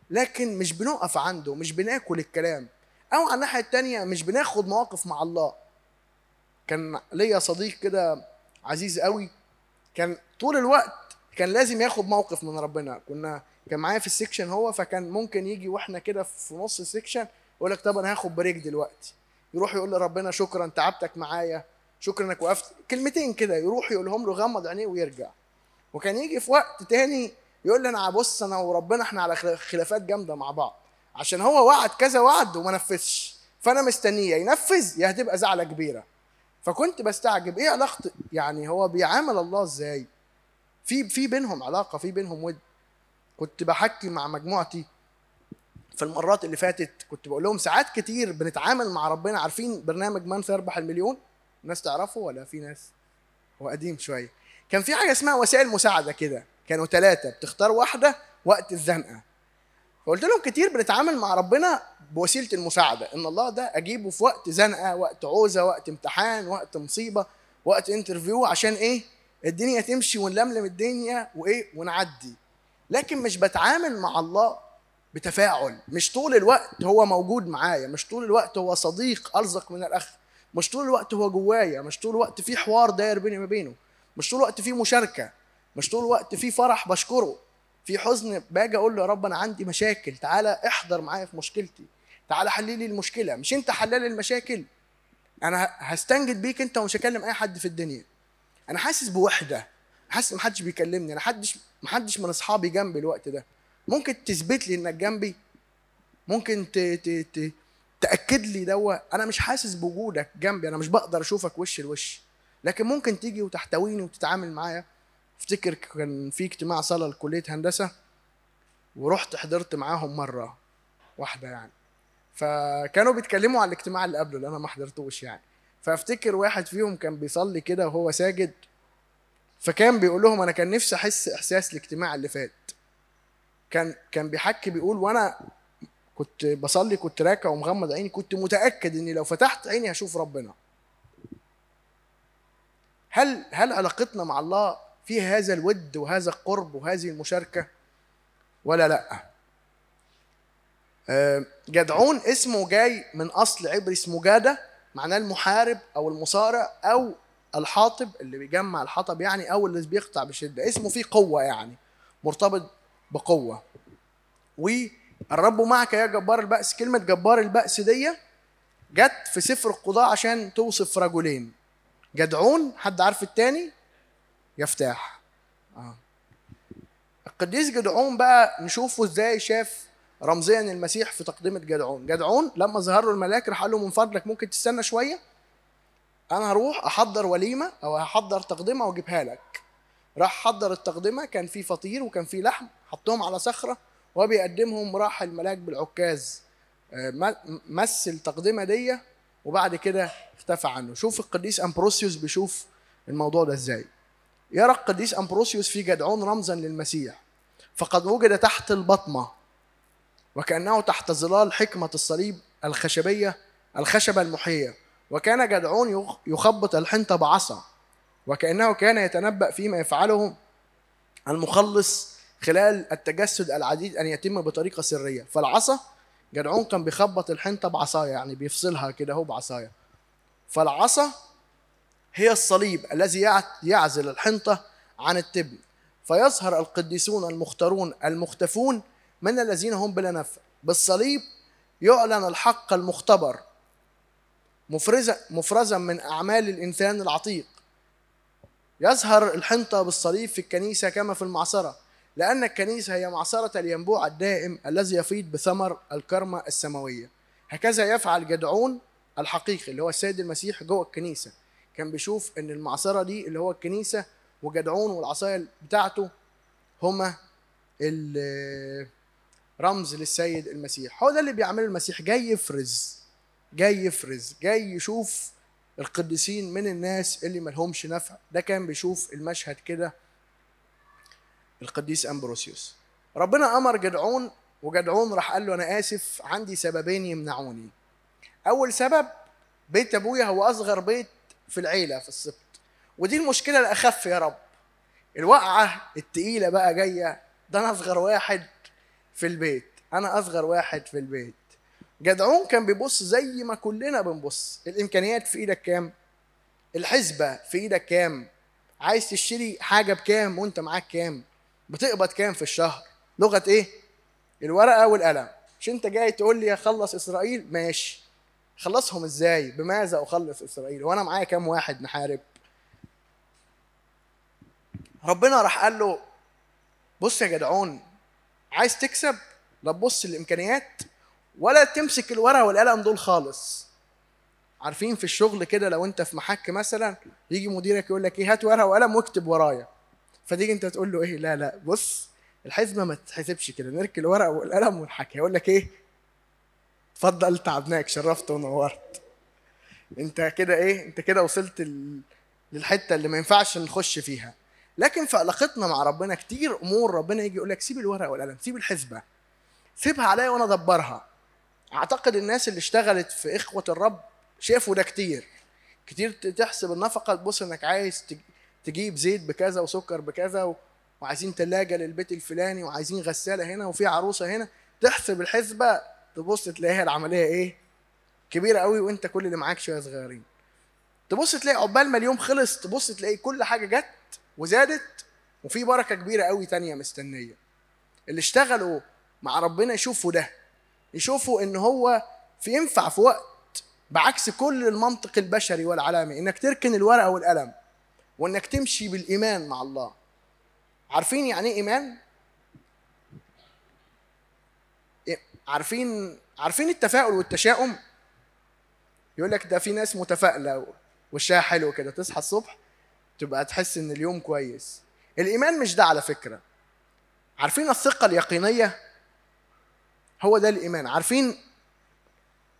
لكن مش بنقف عنده مش بناكل الكلام. أو على الناحية التانية مش بناخد مواقف مع الله. كان ليا صديق كده عزيز قوي كان طول الوقت كان لازم ياخد موقف من ربنا. كنا كان معايا في ال section هو فكان ممكن يجي وإحنا كده في نص ال section يقول لك طب أنا هاخد بريك دلوقتي. يروح يقول لربنا شكرا تعبتك معايا. شكرا إنك وقفت. كلمتين كده يروح يقولهم له غمض عينيه ويرجع. وكان يجي في وقت تاني يقول لي أنا بص أنا وربنا إحنا على خلا- خلافات جامدة مع بعض. عشان هو وعد كذا وعد وما نفذش. فأنا مستنيه. ينفذ يا هتبقى زعلة كبيرة. فكنت بستعجب. إيه علاقة يعني هو بيعامل الله إزاي؟ في في بينهم علاقة في بينهم ود. كنت بحكي مع مجموعتي. في المرات اللي فاتت كنت بقول لهم ساعات كتير بنتعامل مع ربنا عارفين برنامج من سيربح المليون؟ الناس تعرفه ولا في ناس؟ هو قديم شوية. كان في حاجة اسمها وسائل مساعدة كده كانوا ثلاثة بتختار واحدة وقت الزنقة. فقلت لهم كتير بنتعامل مع ربنا بوسيلة المساعدة إن الله ده أجيبه في وقت زنقة وقت عوزة وقت امتحان وقت مصيبة وقت انترفيو عشان إيه؟ الدنيا تمشي ونلملم الدنيا وإيه؟ ونعدي. لكن مش بتعامل مع الله بتفاعل. مش طول الوقت هو موجود معايا مش طول الوقت هو صديق ألزق من الأخ مش طول الوقت هو جوايا مش طول الوقت في حوار داير بيني وبينه مش طول الوقت في مشاركة مش طول الوقت في فرح بشكره في حزن باجي أقول له يا رب أنا عندي مشاكل تعالى احضر معايا في مشكلتي تعالى حل لي المشكلة مش أنت حلال المشاكل. أنا هستنجد بيك أنت ومش هكلم أي حد في الدنيا. أنا حاسس بوحدة حاسس محدش بيكلمني أنا حدش محدش من أصحابي جنبي الوقت ده. ممكن تثبت لي إنك جنبي؟ ممكن ت... ت... ت... تأكد لي دوا أنا مش حاسس بوجودك جنبي أنا مش بقدر أشوفك وش لوش. لكن ممكن تيجي وتحتويني وتتعامل معايا. أفتكر كان في اجتماع صلاة لكلية هندسة ورحت حضرت معاهم مرة واحدة يعني. فكانوا بيتكلموا على الاجتماع اللي قبله اللي أنا ما حضرتوش يعني. فأفتكر واحد فيهم كان بيصلي كده وهو ساجد فكان بيقول لهم أنا كان نفسي أحس إحساس الاجتماع اللي فات. كان كان بيحكي بيقول وأنا كنت بصلي كنت راكع ومغمض عيني كنت متأكد إني لو فتحت عيني هشوف ربنا. هل هل علاقتنا مع الله فيها هذا الود وهذا القرب وهذه المشاركة؟ ولا لأ. جدعون اسمه جاي من أصل عبري اسمه جادة معناه المحارب أو المصارع أو الحاطب اللي بيجمع الحطب يعني أو اللي بيقطع بشدة. اسمه فيه قوة يعني مرتبط بقوة. والرب معك يا جبار البأس. كلمة جبار البأس دي جت في سفر القضاء عشان توصف رجلين. جدعون حد عارف التاني؟ يفتاح. آه. القديس جدعون بقى نشوفه إزاي شاف رمزيا المسيح في تقدمة جدعون جدعون لما ظهر له الملاك راح قال له من فضلك ممكن تستنى شوية؟ أنا هروح أحضر وليمة أو هحضر تقدمة وأجيبها لك. راح حضر التقدمة كان في فطير وكان في لحم. حطهم على صخرة وبيقدمهم راح الملاك بالعكاز. مس التقدمة دي وبعد كده اختفى عنه. شوف القديس أمبروسيوس بيشوف الموضوع ده إزاي. يرى القديس أمبروسيوس في جدعون رمزا للمسيح. فقد وجد تحت البطمة وكأنه تحت ظلال حكمة الصليب الخشبية الخشبة المحية وكان جدعون يخبط الحنطة بعصا. وكأنه كان يتنبأ فيما يفعله المخلص خلال التجسد العديد أن يتم بطريقة سرية. فالعصا جدعون كان بيخبط الحنطة بعصاية يعني بيفصلها كده هو بعصاية. فالعصا هي الصليب الذي يعزل الحنطة عن التبن. فيظهر القديسون المختارون المختفون من الذين هم بلا نفع. بالصليب يعلن الحق المختبر مفرزا مفرزا من أعمال الإنسان العتيق. يظهر الحنطة بالصليب في الكنيسة كما في المعصرة. لأن الكنيسة هي معصرة الينبوع الدائم الذي يفيض بثمر الكرمة السماوية. هكذا يفعل جدعون الحقيقي اللي هو السيد المسيح جوه الكنيسة. كان بيشوف إن المعصرة دي اللي هو الكنيسة وجدعون والعصاية بتاعته هما رمز للسيد المسيح. هو ده اللي بيعمله المسيح. جاي يفرز جاي يفرز جاي يشوف القديسين من الناس اللي ملهمش نفع. ده كان بيشوف المشهد كده القديس أمبروسيوس. ربنا أمر جدعون وجدعون راح قال له أنا آسف عندي سببين يمنعوني. أول سبب بيت أبويا هو أصغر بيت في العيلة في السبط. ودي المشكلة الأخف يا رب. الوقعة التقيلة بقى جاية ده أنا أصغر واحد في البيت. أنا أصغر واحد في البيت. جدعون كان بيبص زي ما كلنا بنبص. الإمكانيات في إيدك كام؟ الحسبة في إيدك كام؟ عايز تشتري حاجة بكام وأنت معاك كام؟ بتقبض كام في الشهر؟ لغة إيه؟ الورقة والقلم. مش أنت جاي تقول لي أخلص إسرائيل؟ ماشي. خلصهم إزاي؟ بماذا أخلص إسرائيل؟ وأنا معايا كام واحد نحارب ربنا راح قال له بص يا جدعون عايز تكسب؟ لا تبص الإمكانيات. ولا تمسك الورقة والقلم دول خالص. عارفين في الشغل كده لو أنت في محك مثلا يجي مديرك يقول لك إيه هات ورقة وقلم واكتب ورايا. فتيجي انت تقول له إيه؟ لا لا بص الحزمة ما تتحسبش كده. نركن الورقة والقلم ونحكي يقول لك إيه؟ اتفضل تعبناك شرفت ونورت. انت كده إيه؟ انت كده وصلت. للحتة اللي ما ينفعش نخش فيها. لكن في علاقتنا مع ربنا كتير أمور ربنا يجي يقول لك سيب الورقة والقلم سيب الحسبه سيبها عليا وأنا أدبرها. أعتقد الناس اللي اشتغلت في إخوة الرب شافوا ده كتير. كتير تحسب النفقة تبص إنك عايز تجيب زيت بكذا وسكر بكذا. وعايزين ثلاجه للبيت الفلاني وعايزين غسالة هنا وفي عروسة هنا تحسب الحسبة تبص تلاقيها العملية إيه؟ كبيرة قوي وأنت كل اللي معاك شوية صغيرين. تبص تلاقي عقبال ما اليوم خلص تبص تلاقي كل حاجة جت وزادت وفي بركة كبيرة قوي تانية مستنية. اللي اشتغلوا مع ربنا يشوفوا ده يشوفوا إن هو في ينفع في وقت بعكس كل المنطق البشري والعالمي إنك تركن الورقة والقلم. وإنك تمشي بالإيمان مع الله. عارفين يعني إيه إيمان؟ إيه، عارفين عارفين التفاؤل والتشاؤم؟ يقول لك ده في ناس متفائلة وشها حلو كده تصحى الصبح تبقى تحس إن اليوم كويس. الإيمان مش ده على فكرة. عارفين الثقة اليقينية؟ هو ده الإيمان. عارفين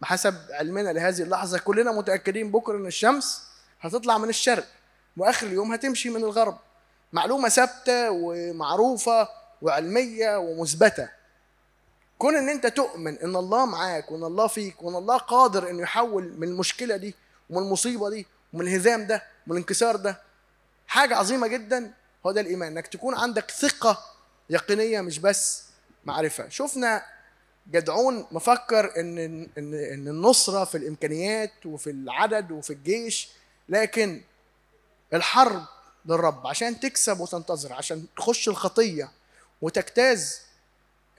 بحسب علمنا لهذه اللحظة كلنا متأكدين بكرة إن الشمس هتطلع من الشرق. وآخر اليوم هتمشي من الغرب. معلومة ثابتة ومعروفة وعلمية ومثبتة. كون إن أنت تؤمن إن الله معاك وإن الله فيك وإن الله قادر إنه يحول من المشكلة دي ومن المصيبة دي ومن الهزام ده ومن الانكسار ده حاجة عظيمة جدا هو ده الإيمان. إنك تكون عندك ثقة يقينية مش بس معرفة. شفنا جدعون مفكر إن إن إن النصرة في الإمكانيات وفي العدد وفي الجيش لكن الحرب للرب عشان تكسب وتنتظر عشان تخش الخطية وتجتاز.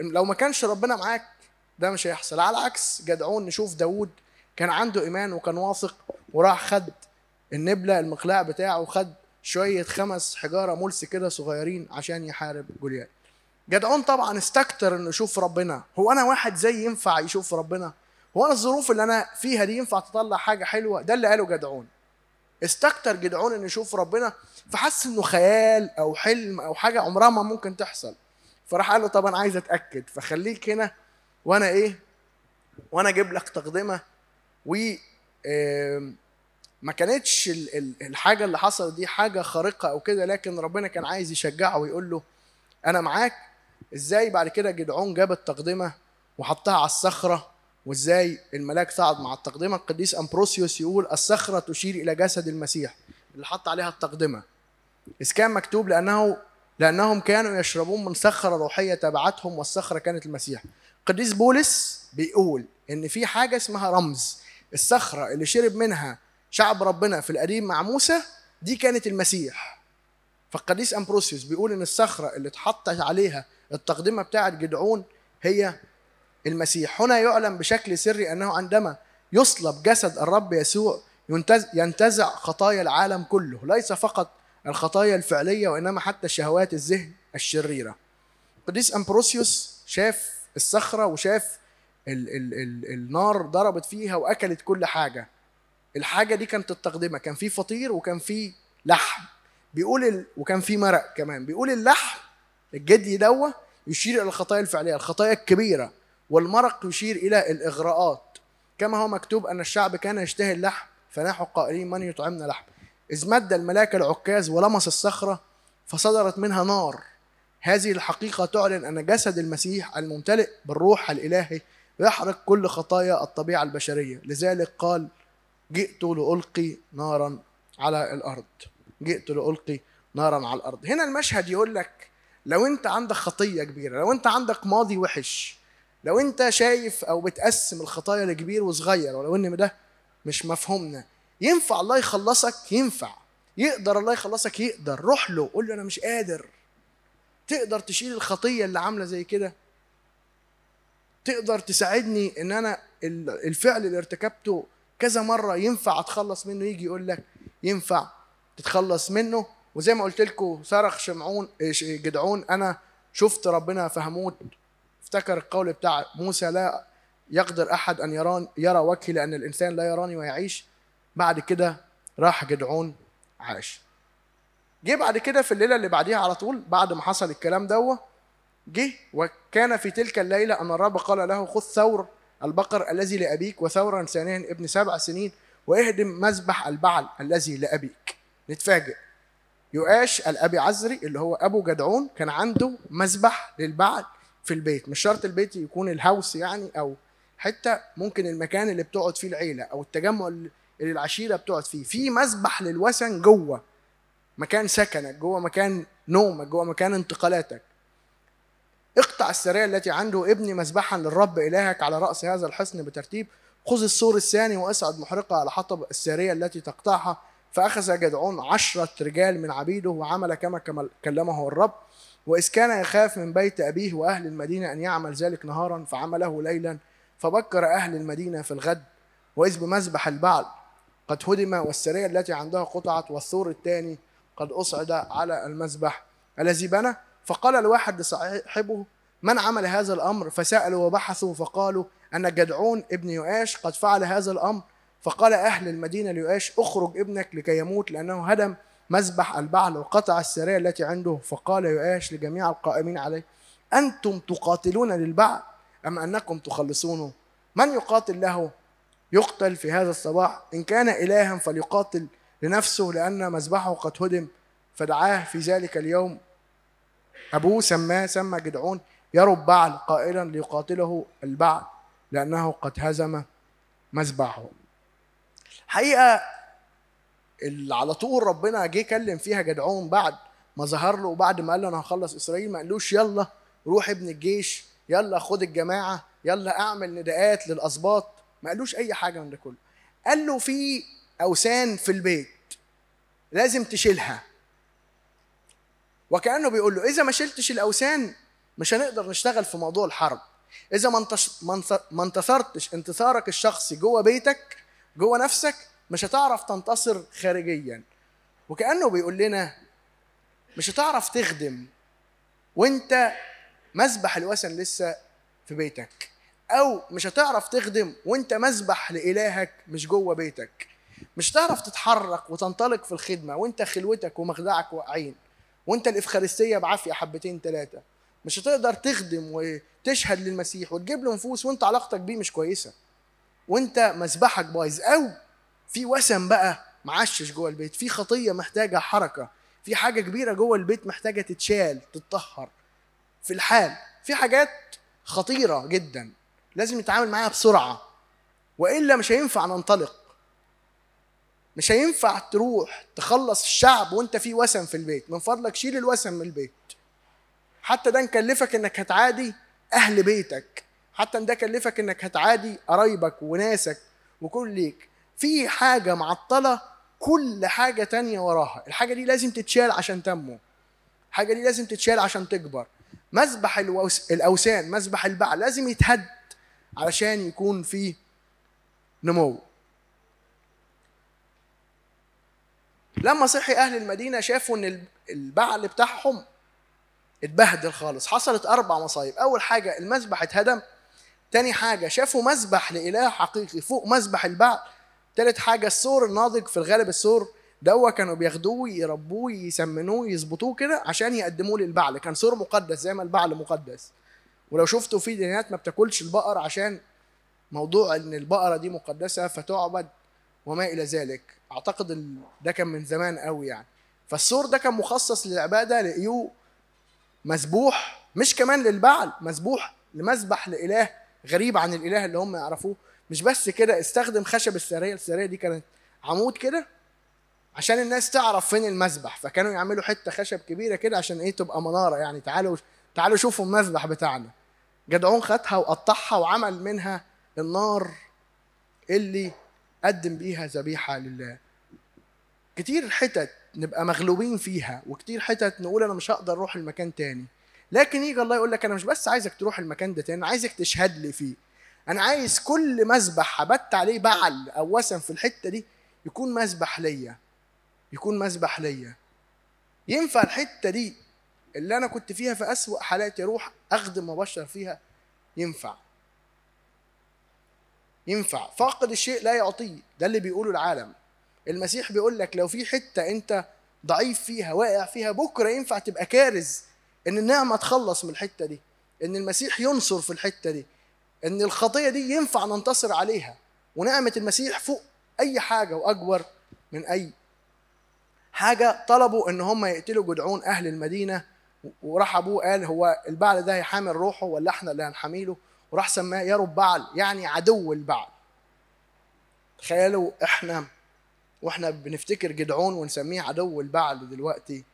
لو ما كانش ربنا معاك ده مش هيحصل. على عكس جدعون نشوف داوود كان عنده إيمان وكان واثق وراح خد النبلة المقلاع بتاعه وخد شوية خمس حجارة ملس كده صغيرين عشان يحارب جوليات جدعون طبعا استكتر إنه يشوف ربنا. هو أنا واحد زي ينفع يشوف ربنا؟ هو أنا الظروف اللي أنا فيها دي ينفع تطلع حاجة حلوة؟ ده اللي قاله جدعون. استكتر جدعون إنه يشوف ربنا فحس إنه خيال أو حلم أو حاجة عمرها ما ممكن تحصل. فراح قال له طب أنا عايز أتأكد. فخليك هنا وأنا إيه وأنا أجيب لك تقدمة. و ما كانتش الحاجة اللي حصلت دي حاجة خارقة أو كده لكن ربنا كان عايز يشجعه ويقول له أنا معاك. إزاي؟ بعد كده جدعون جاب التقدمة وحطها على الصخرة. وازاي الملاك صعد مع التقدمة؟ القديس أمبروسيوس يقول الصخرة تشير إلى جسد المسيح اللي حط عليها التقدمة. إذ كان مكتوب لأنه لأنهم كانوا يشربون من صخرة روحية تبعتهم والصخرة كانت المسيح. قديس بولس بيقول إن في حاجة اسمها رمز. الصخرة اللي شرب منها شعب ربنا في القديم مع موسى دي كانت المسيح. فالقديس أمبروسيوس بيقول إن الصخرة اللي اتحطت عليها التقدمة بتاعه جدعون هي المسيح. هنا يعلم بشكل سري أنه عندما يصلب جسد الرب يسوع ينتزع خطايا العالم كله. ليس فقط الخطايا الفعلية وإنما حتى شهوات الذهن الشريرة. قديس أمبروسيوس شاف الصخرة وشاف ال ال ال النار ضربت فيها وأكلت كل حاجة. الحاجة دي كانت التقدمة. كان في فطير وكان في لحم. بيقول ال... وكان في مرق كمان. بيقول اللحم الجدي دوا يشير إلى الخطايا الفعلية الخطايا الكبيرة. والمرق يشير إلى الإغراءات. كما هو مكتوب أن الشعب كان يشتهي اللحم فنحوا قائلين من يطعمنا لحم. إذ مد الملاك العكاز ولمس الصخرة فصدرت منها نار. هذه الحقيقة تعلن أن جسد المسيح الممتلئ بالروح الإلهي يحرق كل خطايا الطبيعة البشرية. لذلك قال جئت لألقي نارا على الأرض. جئت لألقي نارا على الأرض. هنا المشهد يقول لك لو أنت عندك خطية كبيرة لو أنت عندك ماضي وحش لو أنت شايف أو بتقسم الخطايا لكبير وصغير ولو إن ده مش مفهومنا ينفع الله يخلصك؟ ينفع. يقدر الله يخلصك؟ يقدر. روح له قول له أنا مش قادر. تقدر تشيل الخطية اللي عاملة زي كده؟ تقدر تساعدني إن أنا الفعل اللي ارتكبته كذا مرة ينفع أتخلص منه؟ يجي يقول لك ينفع تتخلص منه. وزي ما قلت لكم صرخ شمعون جدعون أنا شفت ربنا فهموت. افتكر القول بتاع موسى لا يقدر أحد أن يران يرى وجهي لأن الإنسان لا يراني ويعيش. بعد كده راح جدعون عاش. جه بعد كده في الليلة اللي بعديها على طول بعد ما حصل الكلام دوة جه وكان في تلك الليلة أن الرب قال له خذ ثور البقر الذي لأبيك وثورا ثانيا ابن سبع سنين واهدم مذبح البعل الذي لأبيك. نتفاجئ. يؤاش الأبي عزري اللي هو أبو جدعون كان عنده مذبح للبعل. في البيت مش شرط البيت يكون الهاوس يعني أو حتى ممكن المكان اللي بتقعد فيه العيلة أو التجمع اللي العشيرة بتقعد فيه. في مذبح للوثن جوه مكان سكنك جوه مكان نومك جوه مكان انتقالاتك. اقطع السرية التي عنده ابني مذبحا للرب إلهك على رأس هذا الحصن بترتيب. خذ السور الثاني واصعد محرقة على حطب السارية التي تقطعها. فأخذ جدعون عشرة رجال من عبيده وعمل كما كلمه الرب. وإذ كان يخاف من بيت أبيه وأهل المدينة أن يعمل ذلك نهارا فعمله ليلا فبكر أهل المدينة في الغد وإذ بمذبح البعل قد هدم والسرية التي عندها قطعت والثور الثاني قد أصعد على المذبح. الذي بنى؟ فقال الواحد لصاحبه من عمل هذا الأمر؟ فسألوا وبحثوا فقالوا أن جدعون ابن يؤاش قد فعل هذا الأمر. فقال أهل المدينة ليؤاش اخرج ابنك لكي يموت لأنه هدم مذبح البعل وقطع السرية التي عنده فقال يؤاش لجميع القائمين عليه أنتم تقاتلون للبعل أم أنكم تخلصونه؟ من يقاتل له؟ يقتل في هذا الصباح. إن كان إلها فليقاتل لنفسه لأن مذبحه قد هدم. فدعاه في ذلك اليوم. أبوه سماه سمى جدعون يرب بعل قائلا ليقاتله البعل لأنه قد هزم مذبحه حقيقة اللي على طول ربنا جه كلم فيها جدعون بعد ما ظهر له وبعد ما قال له أنا هخلص إسرائيل ما قالوش يلا روح ابن الجيش يلا خد الجماعة يلا أعمل نداءات للأسباط ما قالوش أي حاجة من ده كله. قال له في أوثان في البيت لازم تشيلها. وكأنه بيقول له إذا ما شلتش الأوثان مش هنقدر نشتغل في موضوع الحرب. إذا ما انتصرتش انتصارك الشخصي جوه بيتك جوه نفسك مش هتعرف تنتصر خارجيا. وكأنه بيقول لنا مش هتعرف تخدم وانت مسبح الوثن لسه في بيتك. أو مش هتعرف تخدم وانت مسبح لإلهك مش جوه بيتك. مش هتعرف تتحرك وتنطلق في الخدمة وانت خلوتك ومخدعك واقعين وانت الإفخارستية بعافية حبتين ثلاثة مش هتقدر تخدم وتشهد للمسيح وتجيب له نفوس وانت علاقتك بيه مش كويسة. وانت مسبحك بايظ. أو في وسم بقى معشش جوه البيت في خطية محتاجة حركة في حاجة كبيرة جوه البيت محتاجة تتشال تتطهر. في الحال في حاجات خطيرة جدا لازم نتعامل معاها بسرعة وإلا مش هينفع ننطلق. مش هينفع تروح تخلص الشعب وأنت في وسم في البيت. من فضلك شيل الوسم من البيت. حتى ده نكلفك إنك هتعادي أهل بيتك. حتى ده كلفك إنك هتعادي قرايبك وناسك وكل ليك. في حاجة معطلة كل حاجة تانية وراها. الحاجة دي لازم تتشال عشان تنمو. الحاجة دي لازم تتشال عشان تكبر. مذبح الأوثان مذبح البعل لازم يتهد علشان يكون في نمو. لما صحي أهل المدينة شافوا إن البعل بتاعهم اتبهدل خالص. حصلت أربع مصايب. أول حاجة المذبح اتهدم. تاني حاجة شافوا مذبح لإله حقيقي فوق مذبح البعل تالت حاجة السور الناضج في الغالب السور دوا كانوا بياخدوه يربوه يسمنوه يظبطوه كده عشان يقدموه للبعل. كان سور مقدس زي ما البعل مقدس. ولو شفتوا في ديانات ما بتاكلش البقر عشان موضوع إن البقرة دي مقدسة فتعبد وما إلى ذلك. أعتقد ده كان من زمان قوي يعني. فالسور ده كان مخصص للعبادة لقيوه مسبوح مش كمان للبعل مسبوح لمذبح لإله غريب عن الإله اللي هم يعرفوه. مش بس كده استخدم خشب الساريه الساريه دي كانت عمود كده عشان الناس تعرف فين المذبح. فكانوا يعملوا حتة خشب كبيرة كده عشان إيه تبقى منارة يعني. تعالوا تعالوا شوفوا المذبح بتاعنا. جدعون خدها وقطعها وعمل منها النار اللي قدم بيها ذبيحة لله. كتير حتت نبقى مغلوبين فيها وكتير حتت نقول أنا مش هقدر أروح المكان تاني. لكن يجي الله يقول لك أنا مش بس عايزك تروح المكان ده تاني عايزك تشهد لي فيه. أنا عايز كل مذبح حبت عليه بعل أو وثن في الحتة دي يكون مذبح ليا. يكون مذبح ليا. ينفع الحتة دي اللي أنا كنت فيها في أسوأ حالاتي أروح اخدم وبشر فيها؟ ينفع. ينفع. فاقد الشيء لا يعطيه. ده اللي بيقوله العالم. المسيح بيقول لك لو في حتة انت ضعيف فيها واقع فيها بكرة ينفع تبقى كارز إن النعمة تخلص من الحتة دي إن المسيح ينصر في الحتة دي. إن الخطية دي ينفع ننتصر عليها ونعمة المسيح فوق أي حاجة وأكبر من أي حاجة طلبوا إن هم يقتلوا جدعون أهل المدينة وراح ابوه قال هو البعل ده هيحامل روحه ولا إحنا اللي هنحامله؟ وراح سماه يرب بعل يعني عدو البعل. تخيلوا إحنا وإحنا بنفتكر جدعون ونسميه عدو البعل دلوقتي.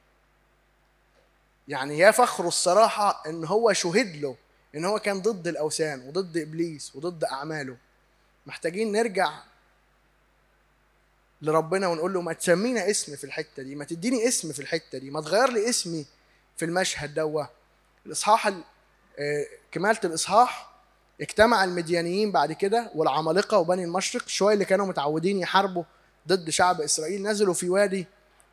يعني يا فخره الصراحة إن هو شهد له ان هو كان ضد الأوثان وضد إبليس وضد أعماله. محتاجين نرجع لربنا ونقول له ما تسمينا اسم في الحتة دي ما تديني اسم في الحتة دي ما تغير لي اسمي في المشهد دوا الإصحاح آه، كمالة الإصحاح اجتمع المديانيين بعد كده والعمالقة وبني المشرق شوية اللي كانوا متعودين يحاربوا ضد شعب إسرائيل نزلوا في وادي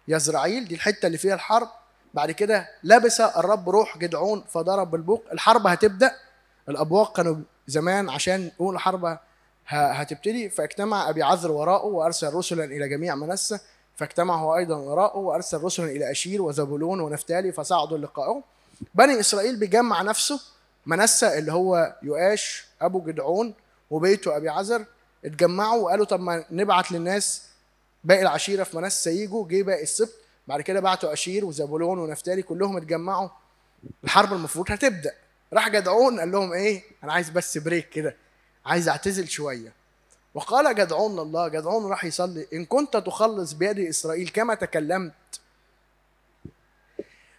يزرعيل دي الحتة اللي فيها الحرب. بعد كده لبس الرب روح جدعون فضرب بالبوق. الحرب هتبدأ. الأبواق كانوا زمان عشان يقولوا الحرب هتبتدي. فاجتمع أبي عذر وراءه وأرسل رسلا إلى جميع منسى فاجتمع هو أيضا وراءه وأرسل رسلا إلى أشير وزبولون ونفتالي فصعدوا لقائه بني إسرائيل بيجمع نفسه. منسى اللي هو يؤاش أبو جدعون وبيته أبي عذر. اتجمعوا وقالوا طب ما نبعت للناس باقي العشيرة في منسى يجوا جه باقي السبط. بعد كده بعتوا أشير وزبولون ونفتالي كلهم اتجمعوا. الحرب المفروض هتبدأ. راح جدعون قال لهم إيه؟ أنا عايز بس break كده. عايز أعتزل شوية. وقال جدعون لله جدعون راح يصلي. إن كنت تخلص بيد إسرائيل كما تكلمت.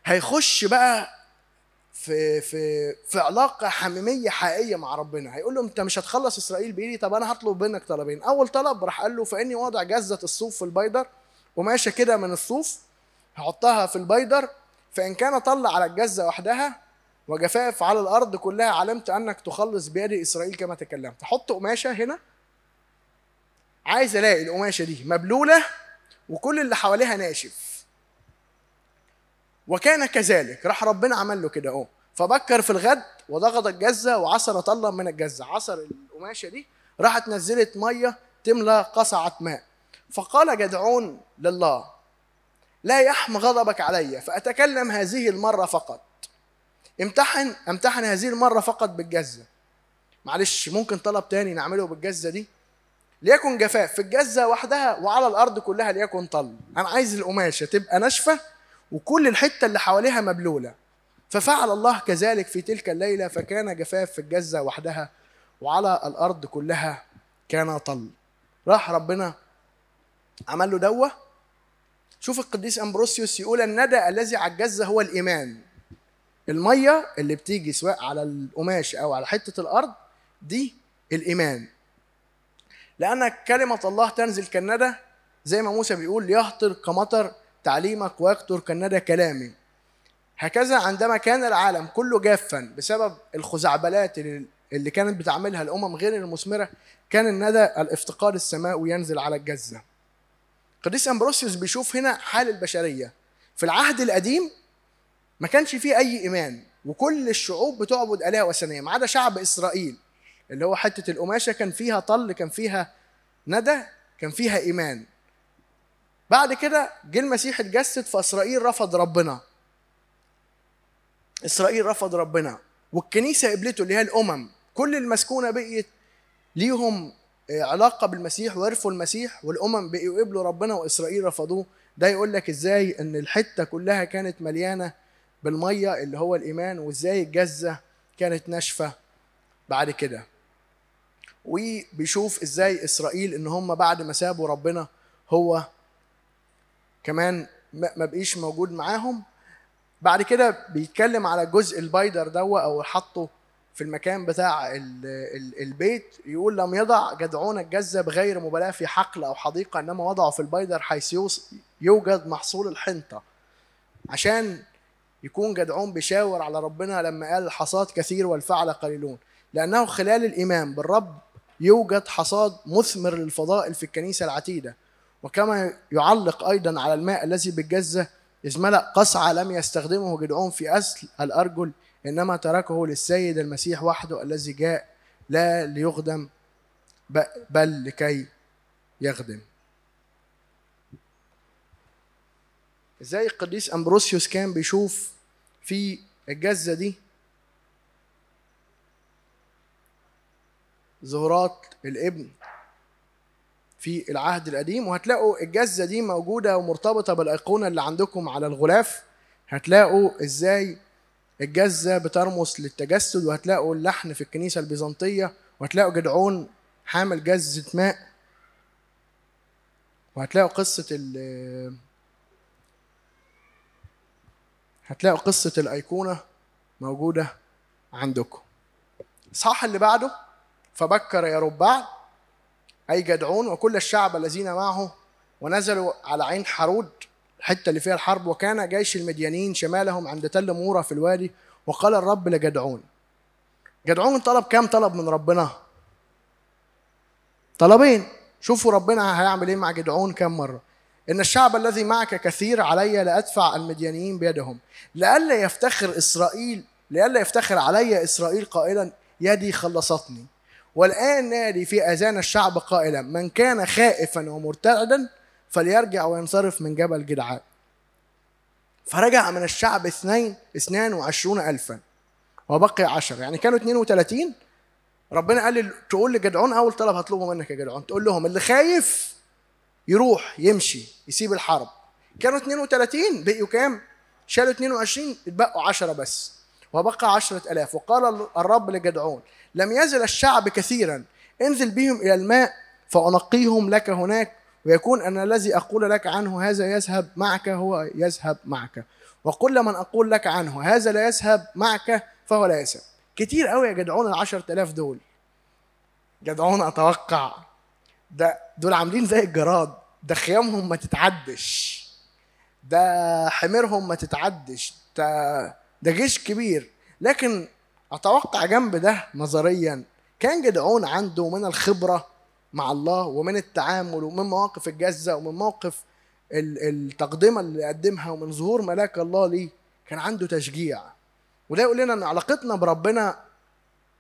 هيخش بقى في في في علاقة حميمية حقيقية مع ربنا. هيقول له أنت مش هتخلص إسرائيل بإيدي؟ طب أنا هطلب منك طلبين. أول طلب راح قال له فإني واضع جزة الصوف في البيدر. قماشه كده من الصوف. هحطها في البيدر فإن كان طلع على الجزة وحدها وجفاف على الأرض كلها علمت أنك تخلص بيد إسرائيل كما تكلمت. حط قماشة هنا. عايز ألاقي القماشة دي مبلولة وكل اللي حواليها ناشف. وكان كذلك راح ربنا عمل له كده أهو. فبكر في الغد وضغط الجزة وعصر طلا من الجزة. عصر القماشة دي راحت نزلت مية تملى قصعة ماء. فقال جدعون لله لا يحم غضبك علي فأتكلم هذه المرة فقط. امتحن امتحن هذه المرة فقط بالجزة. معلش ممكن طلب تاني نعمله بالجزة دي؟ ليكن جفاف في الجزة وحدها وعلى الأرض كلها ليكن طل. أنا عايز القماشة تبقى ناشفة وكل الحتة اللي حواليها مبلولة. ففعل الله كذلك في تلك الليلة فكان جفاف في الجزة وحدها وعلى الأرض كلها كان طل. راح ربنا عمل له دوه شوف القديس أمبروسيوس يقول الندى الذي على الجزه هو الإيمان. المية اللي بتيجي سواء على القماش أو على حتة الأرض دي الإيمان. لأن كلمة الله تنزل كالندى زي ما موسى بيقول يهطر كمطر تعليمك ويقطر كالندى كلامي. هكذا عندما كان العالم كله جافا بسبب الخزعبلات اللي كانت بتعملها الأمم غير المثمرة كان الندى الافتقار السماوي ينزل على الجزة. قديس أمبروسيوس بيشوف هنا حال البشرية. في العهد القديم ما كانش فيه أي إيمان وكل الشعوب بتعبد آلهة وثنية ما عدا شعب إسرائيل اللي هو حتة القماشة كان فيها طل كان فيها ندى كان فيها إيمان. بعد كده جه المسيح اتجسد فاسرائيل رفض ربنا. إسرائيل رفض ربنا والكنيسة قبلته اللي هي الأمم كل المسكونة بقيت ليهم علاقة بالمسيح وعرفوا المسيح والأمم بقوا يقبلوا ربنا وإسرائيل رفضوه. ده يقول لك إزاي إن الحتة كلها كانت مليانة بالمية اللي هو الإيمان وإزاي الجزة كانت ناشفة بعد كده. وبيشوف إزاي إسرائيل إن هم بعد ما سابوا ربنا هو كمان ما بقيش موجود معاهم. بعد كده بيتكلم على جزة البيدر دوا أو حطه في المكان بتاع البيت يقول لم يضع جدعون الجزة بغير مبالاة في حقل أو حديقة إنما وضعه في البيدر حيث يوجد محصول الحنطة. عشان يكون جدعون بيشاور على ربنا لما قال الحصاد كثير والفعلة قليلون. لأنه خلال الإيمان بالرب يوجد حصاد مثمر للفضائل في الكنيسة العتيدة. وكما يعلق أيضا على الماء الذي بالجزة إذ ملأ قصعة لم يستخدمه جدعون في أسل الأرجل إنما تركه للسيد المسيح وحده الذي جاء لا ليخدم بل لكي يخدم. إزاي القديس أمبروسيوس كان بيشوف في الجزة دي؟ ظهورات الابن في العهد القديم وهتلاقوا الجزة دي موجودة ومرتبطة بالأيقونة اللي عندكم على الغلاف. هتلاقوا إزاي الجزة بترمز للتجسد وهتلاقوا اللحن في الكنيسة البيزنطية وهتلاقوا جدعون حامل جزة ماء وهتلاقوا قصة ال هتلاقوا قصة الأيقونة موجودة عندكم. الصح اللي بعده؟ فبكر يا رباع أي جدعون وكل الشعب الذين معه ونزلوا على عين حرود الحتة اللي فيها الحرب. وكان جيش المديانين شمالهم عند تل مورة في الوادي وقال الرب لجدعون جدعون طلب كام طلب من ربنا؟ طلبين. شوفوا ربنا هيعمل إيه مع جدعون كام مرة. إن الشعب الذي معك كثير علي لأدفع المديانيين بيدهم لئلا يفتخر إسرائيل لئلا يفتخر علي إسرائيل قائلا يدي خلصتني والآن نادي في آذان الشعب قائلا من كان خائفا ومرتعدا فليرجع وينصرف من جبل جدعان. فرجع من الشعب اثنين اثنان وعشرون ألفا. وبقي عشر. يعني كانوا 32 ربنا قال لي تقول لجدعون أول طلب هطلبه منك يا جدعون. تقول لهم اللي خايف يروح يمشي يسيب الحرب. كانوا 32 بقيوا كام؟ شالوا 22 اتبقوا 10 بس. وبقى عشرة ألاف. وقال الرب لجدعون لم يزل الشعب كثيرا. انزل بهم إلى الماء فأنقيهم لك هناك. ويكون أن الذي أقول لك عنه هذا يذهب معك هو يذهب معك. وكل من أقول لك عنه هذا لا يذهب معك فهو لا يذهب. كتير قوي يا جدعون ال 10000 دول. جدعون أتوقع. ده دول عاملين زي الجراد. ده خيامهم ما تتعدش. ده حميرهم ما تتعدش. ده ده جيش كبير. لكن أتوقع جنب ده نظريا كان جدعون عنده من الخبرة مع الله ومن التعامل ومن مواقف الجزة ومن موقف التقدمة اللي قدمها ومن ظهور ملاك الله ليه كان عنده تشجيع. وده يقول لنا إن علاقتنا بربنا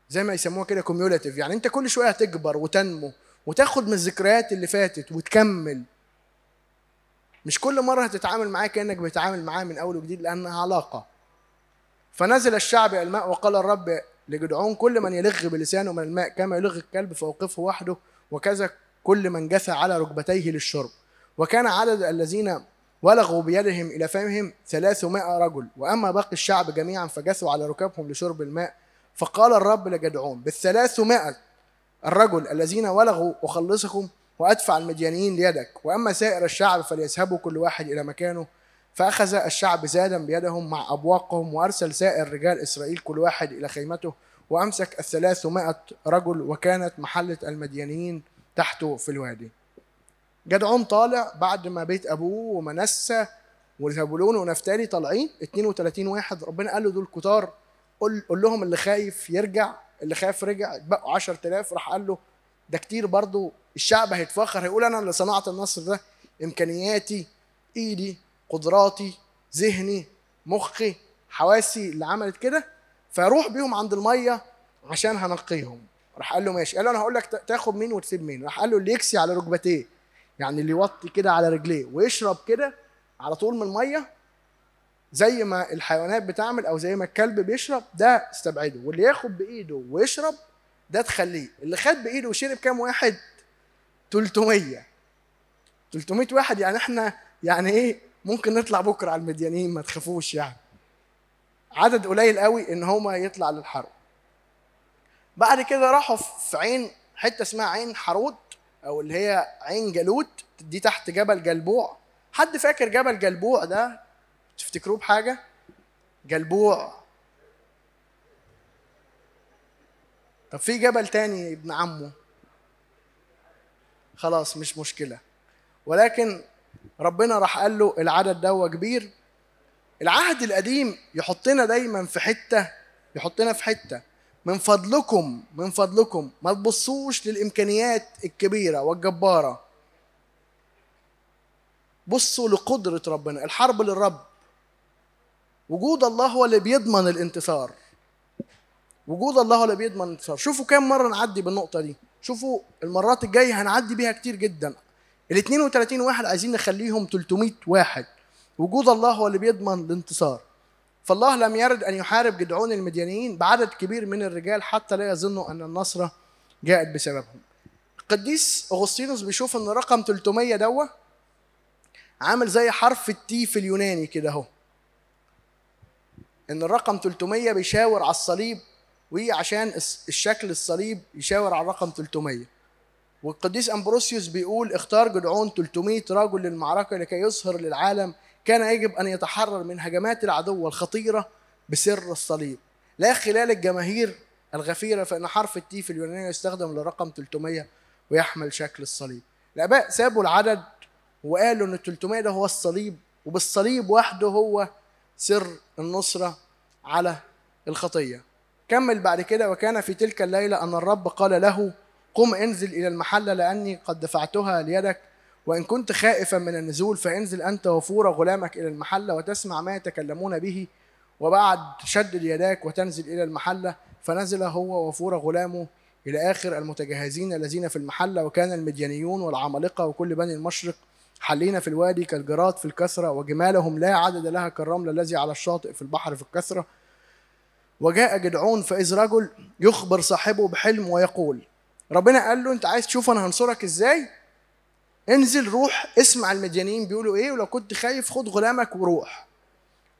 زي ما يسموها كده كوميولاتيف يعني أنت كل شوية هتكبر وتنمو وتاخد من الذكريات اللي فاتت وتكمل. مش كل مرة هتتعامل معاه كأنك بتتعامل معاه من أول وجديد لأنها علاقة. فنزل الشعب إلماء وقال الرب لجدعون كل من يلغ بلسانه من الماء كما يلغ الكلب فوقفه وحده وكذا كل من جثى على ركبتيه للشرب. وكان عدد الذين ولغوا بيدهم إلى فمهم ثلاثمائة رجل. وأما باقي الشعب جميعا فجثوا على ركابهم لشرب الماء. فقال الرب لجدعون بالثلاثمائة الرجل الذين ولغوا أخلصكم وأدفع المديانيين ليدك. وأما سائر الشعب فليذهبوا كل واحد إلى مكانه. فأخذ الشعب زادا بيدهم مع أبواقهم وأرسل سائر رجال إسرائيل كل واحد إلى خيمته. وأمسك الثلاثمائة رجل وكانت محلة المديانيين تحته في الوادي. جدعون طالع بعد ما بيت أبوه ومنسى وزبولون ونفتالي طالعين 32 واحد. ربنا قال له دول كتار. قول, قول لهم اللي خايف يرجع اللي خايف رجع بقوا 10000 راح قال له ده كتير برضو الشعب هيتفخر هيقول أنا اللي صنعت النصر ده. إمكانياتي إيدي قدراتي ذهني مخي حواسي اللي عملت كده فروح بيهم عند المية عشان هنقيهم. راح قال له ماشي. قال له أنا هقول لك تاخد مين وتسيب مين. راح قال له اللي يكسي على ركبتيه. يعني اللي يوطي كده على رجليه ويشرب كده على طول من المية زي ما الحيوانات بتعمل أو زي ما الكلب بيشرب ده استبعده. واللي ياخد بإيده ويشرب ده تخليه. اللي خد بإيده وشرب كام واحد؟ 300 300 واحد يعني إحنا يعني إيه؟ ممكن نطلع بكرة على المديانين ما تخافوش يعني. عدد قليل قوي إن هما يطلع للحرب. بعد كده راحوا في عين حتة اسمها عين حرود أو اللي هي عين جالوت دي تحت جبل جلبوع. حد فاكر جبل جلبوع ده؟ تفتكروه بحاجة؟ جلبوع. طب في جبل تاني ابن عمه. خلاص مش مشكلة. ولكن ربنا راح قال له العدد ده كبير. العهد القديم يحطنا دايما في حتة يحطنا في حتة. من فضلكم من فضلكم. ما تبصوش للإمكانيات الكبيرة والجبارة. بصوا لقدرة ربنا الحرب للرب. وجود الله هو اللي بيضمن الانتصار. وجود الله هو اللي بيضمن الانتصار. شوفوا كام مرة نعدي بالنقطة دي. شوفوا المرات الجاية هنعدي بيها كتير جدا. ال 32 واحد عايزين نخليهم 300 واحد. وجود الله هو اللي بيضمن الانتصار. فالله لم يرد أن يحارب جدعون المديانيين بعدد كبير من الرجال حتى لا يظنوا أن النصر جاءت بسببهم. القديس أغسطينوس بيشوف إن رقم 300 دوة عامل زي حرف التي في اليوناني كده أهو. إن الرقم 300 بيشاور على الصليب وعشان الشكل الصليب يشاور على الرقم 300 والقديس أمبروسيوس بيقول اختار جدعون 300 رجل للمعركة لكي يظهر للعالم كان يجب أن يتحرر من هجمات العدو الخطيره بسر الصليب. لا خلال الجماهير الغفيرة فإن حرف التي في اليونانية يستخدم للرقم 300 ويحمل شكل الصليب. الأباء سابوا العدد وقالوا ال 300 ده هو الصليب وبالصليب وحده هو سر النصرة على الخطية. كمل بعد كده وكان في تلك الليلة أن الرب قال له قم انزل إلى المحلة لأني قد دفعتها ليدك وإن كنت خائفا من النزول فانزل أنت وفور غلامك إلى المحلة وتسمع ما يتكلمون به وبعد شد يداك وتنزل إلى المحلة. فنزل هو وفور غلامه إلى آخر المتجهزين الذين في المحلة وكان المديانيون والعمالقة وكل بني المشرق حلين في الوادي كالجراد في الكثرة وجمالهم لا عدد لها كالرمل الذي على الشاطئ في البحر في الكثرة وجاء جدعون فإذ رجل يخبر صاحبه بحلم ويقول ربنا قال له أنت عايز تشوف أنا هنصرك إزاي؟ انزل روح اسمع المديانين بيقولوا إيه ولو كنت خايف خد غلامك وروح.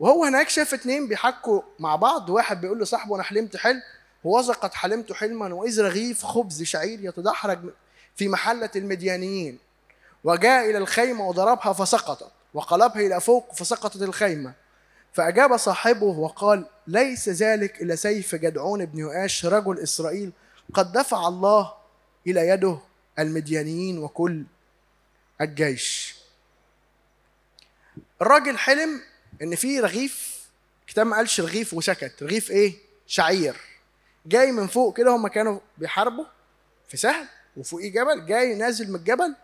وهو هناك شاف اتنين بيحكوا مع بعض واحد بيقول لصاحبه أنا حلمت حلم ووثقت قد حلمت حلما وإذ رغيف خبز شعير يتدحرج في محلة المديانيين. وجاء إلى الخيمة وضربها فسقطت وقلبها إلى فوق فسقطت الخيمة. فأجاب صاحبه وقال ليس ذلك إلا سيف جدعون بن يؤاش رجل إسرائيل قد دفع الله إلى يده المديانيين وكل الجيش. الراجل حلم إن في رغيف كتاب ما قالش رغيف وسكت. رغيف إيه؟ شعير. جاي من فوق كده هم كانوا بيحاربوا في سهل وفوقيه جبل جاي نازل من الجبل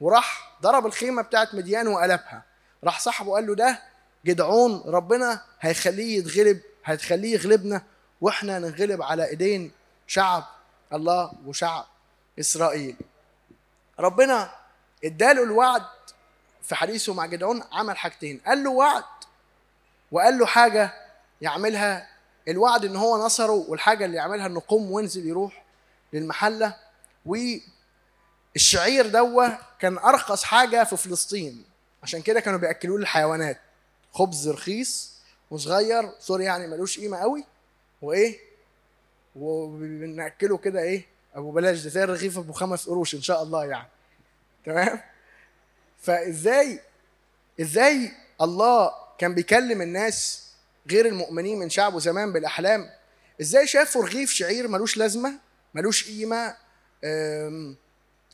وراح ضرب الخيمة بتاعت مديان وقلبها. راح صاحبه قال له ده جدعون ربنا هيخليه يتغلب هتخليه يغلبنا وإحنا نغلب على إيدين شعب الله وشعب إسرائيل. ربنا اداله الوعد في حديثه مع جدعون عمل حاجتين. قال له وعد وقال له حاجة يعملها الوعد إن هو نصره والحاجة اللي يعملها إنه قم وانزل يروح للمحلة. والشعير دوة كان أرخص حاجة في فلسطين. عشان كده كانوا بيأكلوه للحيوانات. خبز رخيص وصغير سوري يعني ملوش قيمة قوي. وإيه؟ وبنأكله كده إيه؟ أبو بلاش ده زي الرغيف أبو خمس قروش إن شاء الله يعني. تمام؟ فإزاي إزاي الله كان بيكلم الناس غير المؤمنين من شعبه زمان بالأحلام؟ إزاي شافوا رغيف شعير ملوش لازمة ملوش قيمة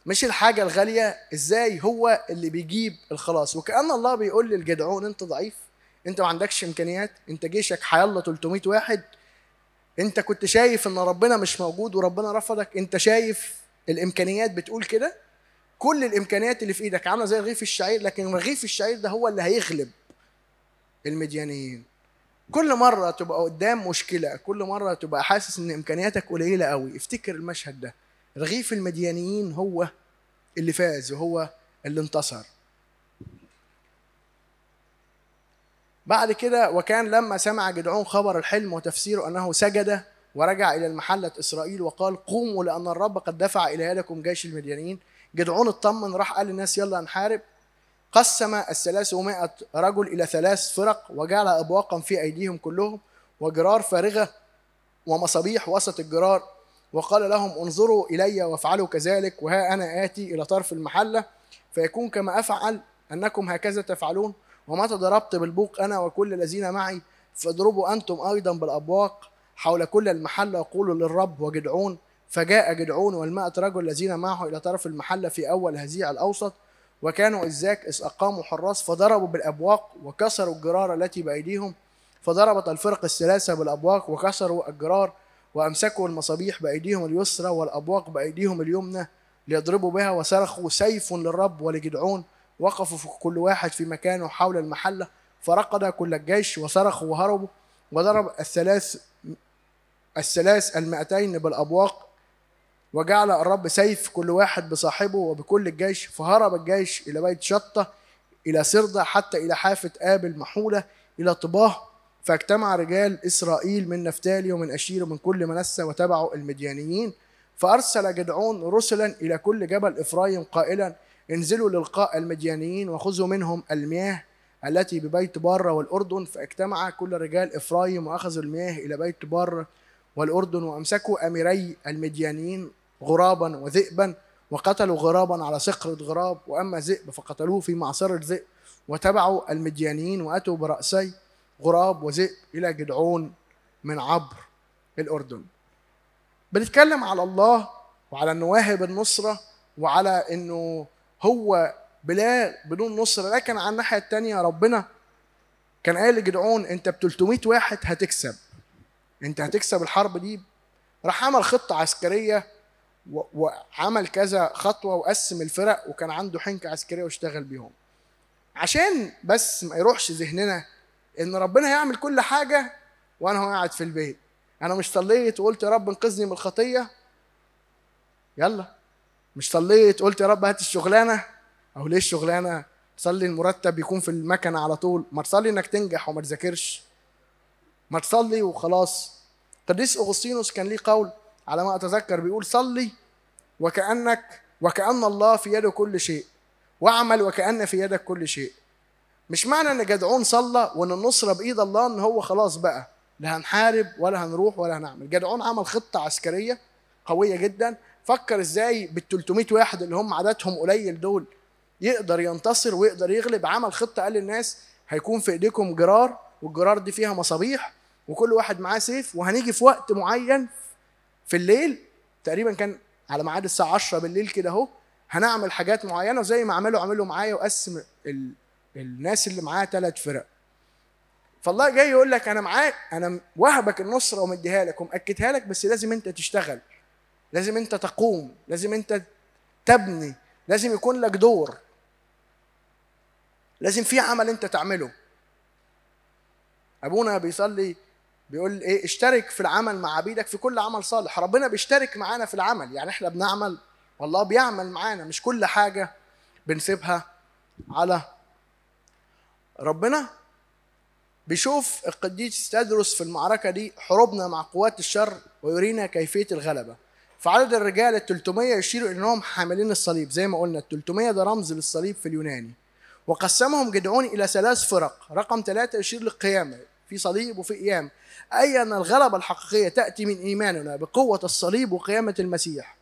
مش الحاجة الغالية؟ إزاي هو اللي بيجيب الخلاص؟ وكأن الله بيقول للجدعون أنت ضعيف أنت ما عندكش إمكانيات أنت جيشك حيالله 300 واحد أنت كنت شايف إن ربنا مش موجود وربنا رفضك أنت شايف الإمكانيات بتقول كده؟ كل الإمكانيات اللي في إيدك عاملة زي رغيف الشعير لكن رغيف الشعير ده هو اللي هيغلب المديانيين كل مرة تبقى قدام مشكلة كل مرة تبقى حاسس إن إمكانياتك قليلة قوي افتكر المشهد ده. رغيف المديانيين هو اللي فاز وهو اللي انتصر. بعد كده وكان لما سمع جدعون خبر الحلم وتفسيره أنه سجد ورجع إلى المحلة إسرائيل وقال قوموا لأن الرب قد دفع إلى يدكم جيش المديانيين جدعون اطمن راح قال للناس يلا نحارب. قسم الثلاثمائة رجل إلى ثلاث فرق وجعل أبواقا في أيديهم كلهم وجرار فارغة ومصابيح وسط الجرار وقال لهم انظروا إلي وافعلوا كذلك وها أنا آتي إلى طرف المحلة فيكون كما أفعل أنكم هكذا تفعلون ومتى ضربت بالبوق أنا وكل الذين معي فاضربوا أنتم أيضا بالأبواق حول كل المحلة وقولوا للرب وجدعون فجاء جدعون والمائة رجل الذين معه إلى طرف المحلة في أول هزيع الأوسط وكانوا إذ ذاك إذ أقاموا حراس فضربوا بالأبواق وكسروا الجرار التي بأيديهم فضربت الفرق الثلاثة بالأبواق وكسروا الجرار وأمسكوا المصابيح بأيديهم اليسرى والأبواق بأيديهم اليمنى ليضربوا بها وصرخوا سيف للرب ولجدعون وقفوا في كل واحد في مكانه حول المحلة فرقد كل الجيش وصرخوا وهربوا وضرب الثلاث الثلاث المائتين بالأبواق وجعل الرب سيف كل واحد بصاحبه وبكل الجيش فهرب الجيش إلى بيت شطة إلى صردة حتى إلى حافة آبل محولة إلى طباة فاجتمع رجال إسرائيل من نفتالي ومن أشير ومن كل منسى وتبعوا المديانيين فأرسل جدعون رسلا إلى كل جبل إفرايم قائلا انزلوا للقاء المديانيين وخذوا منهم المياه التي ببيت بارة والأردن فاجتمع كل رجال إفرايم وأخذوا المياه إلى بيت بارة والأردن وأمسكوا أميري المديانيين غرابا وذئبا وقتلوا غرابا على صقرة غراب وأما ذئب فقتلوه في معصرة ذئب وتبعوا المديانيين وأتوا برأسي غراب وذئب إلى جدعون من عبر الأردن. بنتكلم على الله وعلى إنه واهب النصرة وعلى إنه هو بلا بدون نصرة. لكن على الناحية التانية ربنا كان قال لجدعون أنت ب 300 واحد هتكسب. أنت هتكسب الحرب دي. راح عمل خطة عسكرية وعمل كذا خطوة وقسم الفرق وكان عنده حنكة عسكرية واشتغل بيهم. عشان بس ما يروحش ذهننا إن ربنا يعمل كل حاجة وأنا هو قاعد في البيت. أنا مش صليت وقلت يا رب انقذني من الخطية. يلا. مش صليت قلت يا رب هات الشغلانة. أو ليه الشغلانة؟ تصلي المرتب يكون في المكنة على طول. ما تصلي إنك تنجح وما تذاكرش. ما تصلي وخلاص. قديس أغسطينوس كان ليه قول على ما أتذكر بيقول صلي وكأنك وكأن الله في يده كل شيء واعمل وكأن في يدك كل شيء. مش معنى إن جدعون صلى وإن النصرة بإيد الله إن هو خلاص بقى. لا هنحارب ولا هنروح ولا هنعمل. جدعون عمل خطة عسكرية قوية جدا. فكر إزاي بال 300 واحد اللي هم عددهم قليل دول. يقدر ينتصر ويقدر يغلب. عمل خطة قال للناس هيكون في إيديكم جرار والجرار دي فيها مصابيح وكل واحد معاه سيف وهنيجي في وقت معين في الليل تقريبا كان على ميعاد الساعة 10 بالليل كده أهو هنعمل حاجات معينة وزي ما عملوا عملوا معايا وقسم ال... الناس اللي معاه ثلاث فرق. فالله جاي يقول لك أنا معاك أنا وهبك النصرة ومديها لك ومأكدها لك بس لازم أنت تشتغل لازم أنت تقوم لازم أنت تبني لازم يكون لك دور. لازم في عمل أنت تعمله. أبونا بيصلي بيقول إيه اشترك في العمل مع عبيدك في كل عمل صالح. ربنا بيشترك معانا في العمل. يعني إحنا بنعمل والله بيعمل معانا. مش كل حاجة بنسيبها على ربنا. بيشوف القديس تدرس في المعركة دي حروبنا مع قوات الشر ويرينا كيفية الغلبة. فعدد الرجال ال 300 يشيروا انهم حاملين الصليب. زي ما قلنا ال 300 ده رمز للصليب في اليوناني. وقسمهم جدعون إلى ثلاث فرق. رقم ثلاثة يشير للقيامة. في صليب وفي قيام. اي ان الغلبة الحقيقية تأتي من إيماننا بقوة الصليب وقيامة المسيح؟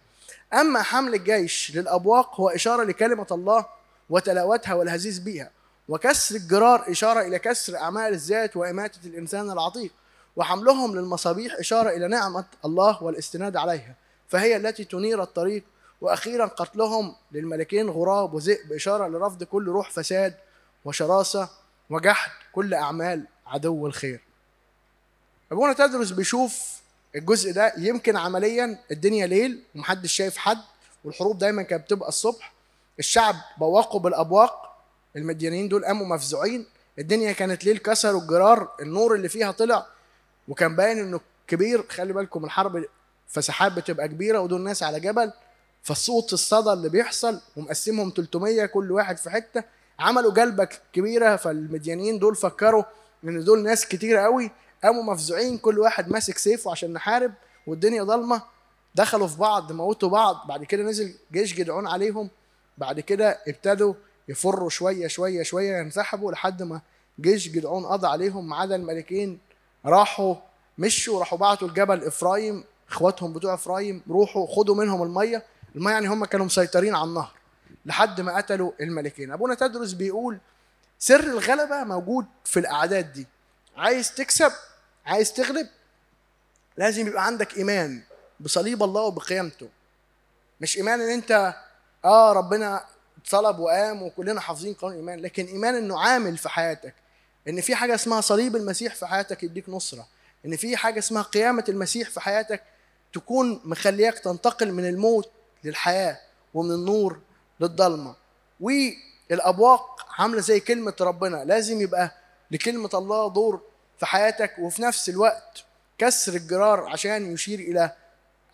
أما حمل الجيش للأبواق هو إشارة لكلمة الله وتلاوتها والهزيز بها وكسر الجرار إشارة إلى كسر أعمال الذات وإماتة الإنسان العتيق وحملهم للمصابيح إشارة إلى نعمة الله والاستناد عليها فهي التي تنير الطريق وأخيرا قتلهم للملكين غراب وذئب إشارة لرفض كل روح فساد وشراسة وجحد كل أعمال. عدو الخير. أبونا تدرس بيشوف الجزء ده يمكن عمليا الدنيا ليل ومحدش شايف حد والحروب دايما كانت بتبقى الصبح. الشعب بواقوا بالأبواق المديانيين دول قاموا مفزوعين. الدنيا كانت ليل كسروا الجرار النور اللي فيها طلع. وكان باين إنه كبير خلي بالكم الحرب فسحاب بتبقى كبيرة ودول ناس على جبل. فالصوت الصدى اللي بيحصل ومقسمهم 300 كل واحد في حتة. عملوا جلبة كبيرة فالمديانيين دول فكروا ان دول ناس كتيره قوي قاموا مفزوعين كل واحد ماسك سيفه عشان نحارب والدنيا ضلمه دخلوا في بعض موتوا بعض بعد كده نزل جيش جدعون عليهم بعد كده ابتدوا يفروا شوية شوية شوية ينسحبوا لحد ما جيش جدعون قضى عليهم ما عدا الملكين راحوا مشوا راحوا بعتوا لجبل إفرايم إخواتهم بتوع إفرايم روحوا خدوا منهم المية المية يعني هم كانوا مسيطرين على النهر لحد ما قتلوا الملكين. أبونا تدرس بيقول سر الغلبة موجود في الأعداد دي. عايز تكسب عايز تغلب لازم يبقى عندك إيمان بصليب الله وبقيامته. مش إيمان إن أنت آه ربنا اتصلب وقام وكلنا حافظين قانون الايمان لكن إيمان إنه عامل في حياتك. إن في حاجة اسمها صليب المسيح في حياتك يديك نصرة. إن في حاجة اسمها قيامة المسيح في حياتك تكون مخلياك تنتقل من الموت للحياة ومن النور للضلمة. والابواق عاملة زي كلمة ربنا. لازم يبقى لكلمة الله دور في حياتك وفي نفس الوقت كسر الجرار عشان يشير إلى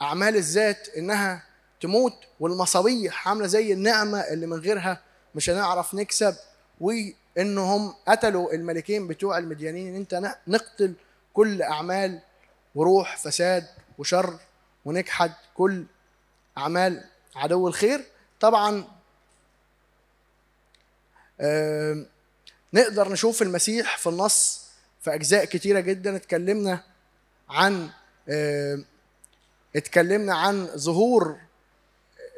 أعمال الذات إنها تموت. والمصابيح عاملة زي النعمة اللي من غيرها مش هنعرف نكسب. وإنهم قتلوا الملكين بتوع المديانين. إن أنت نقتل كل أعمال وروح فساد وشر ونجحد كل أعمال عدو الخير. طبعا نقدر نشوف المسيح في النص في أجزاء كتيرة جدا. اتكلمنا عن اتكلمنا عن ظهور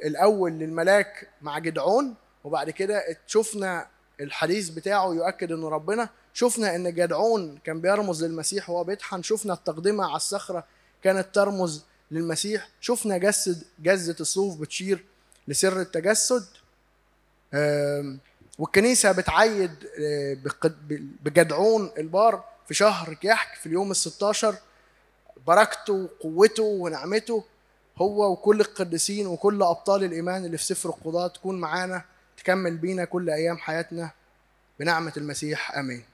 الأول للملاك مع جدعون وبعد كده شفنا الحديث بتاعه يؤكد إنه ربنا. شفنا إن جدعون كان بيرمز للمسيح وهو بيطحن. شفنا التقدمة على الصخرة كانت ترمز للمسيح. شفنا جسد جزة الصوف بتشير لسر التجسد. آم، والكنيسة بتعيد آه، بجدعون البار في شهر كيحك في اليوم الستاشر. بركته وقوته ونعمته هو وكل القديسين وكل أبطال الإيمان اللي في سفر القضاة تكون معانا تكمل بينا كل أيام حياتنا. بنعمة المسيح آمين.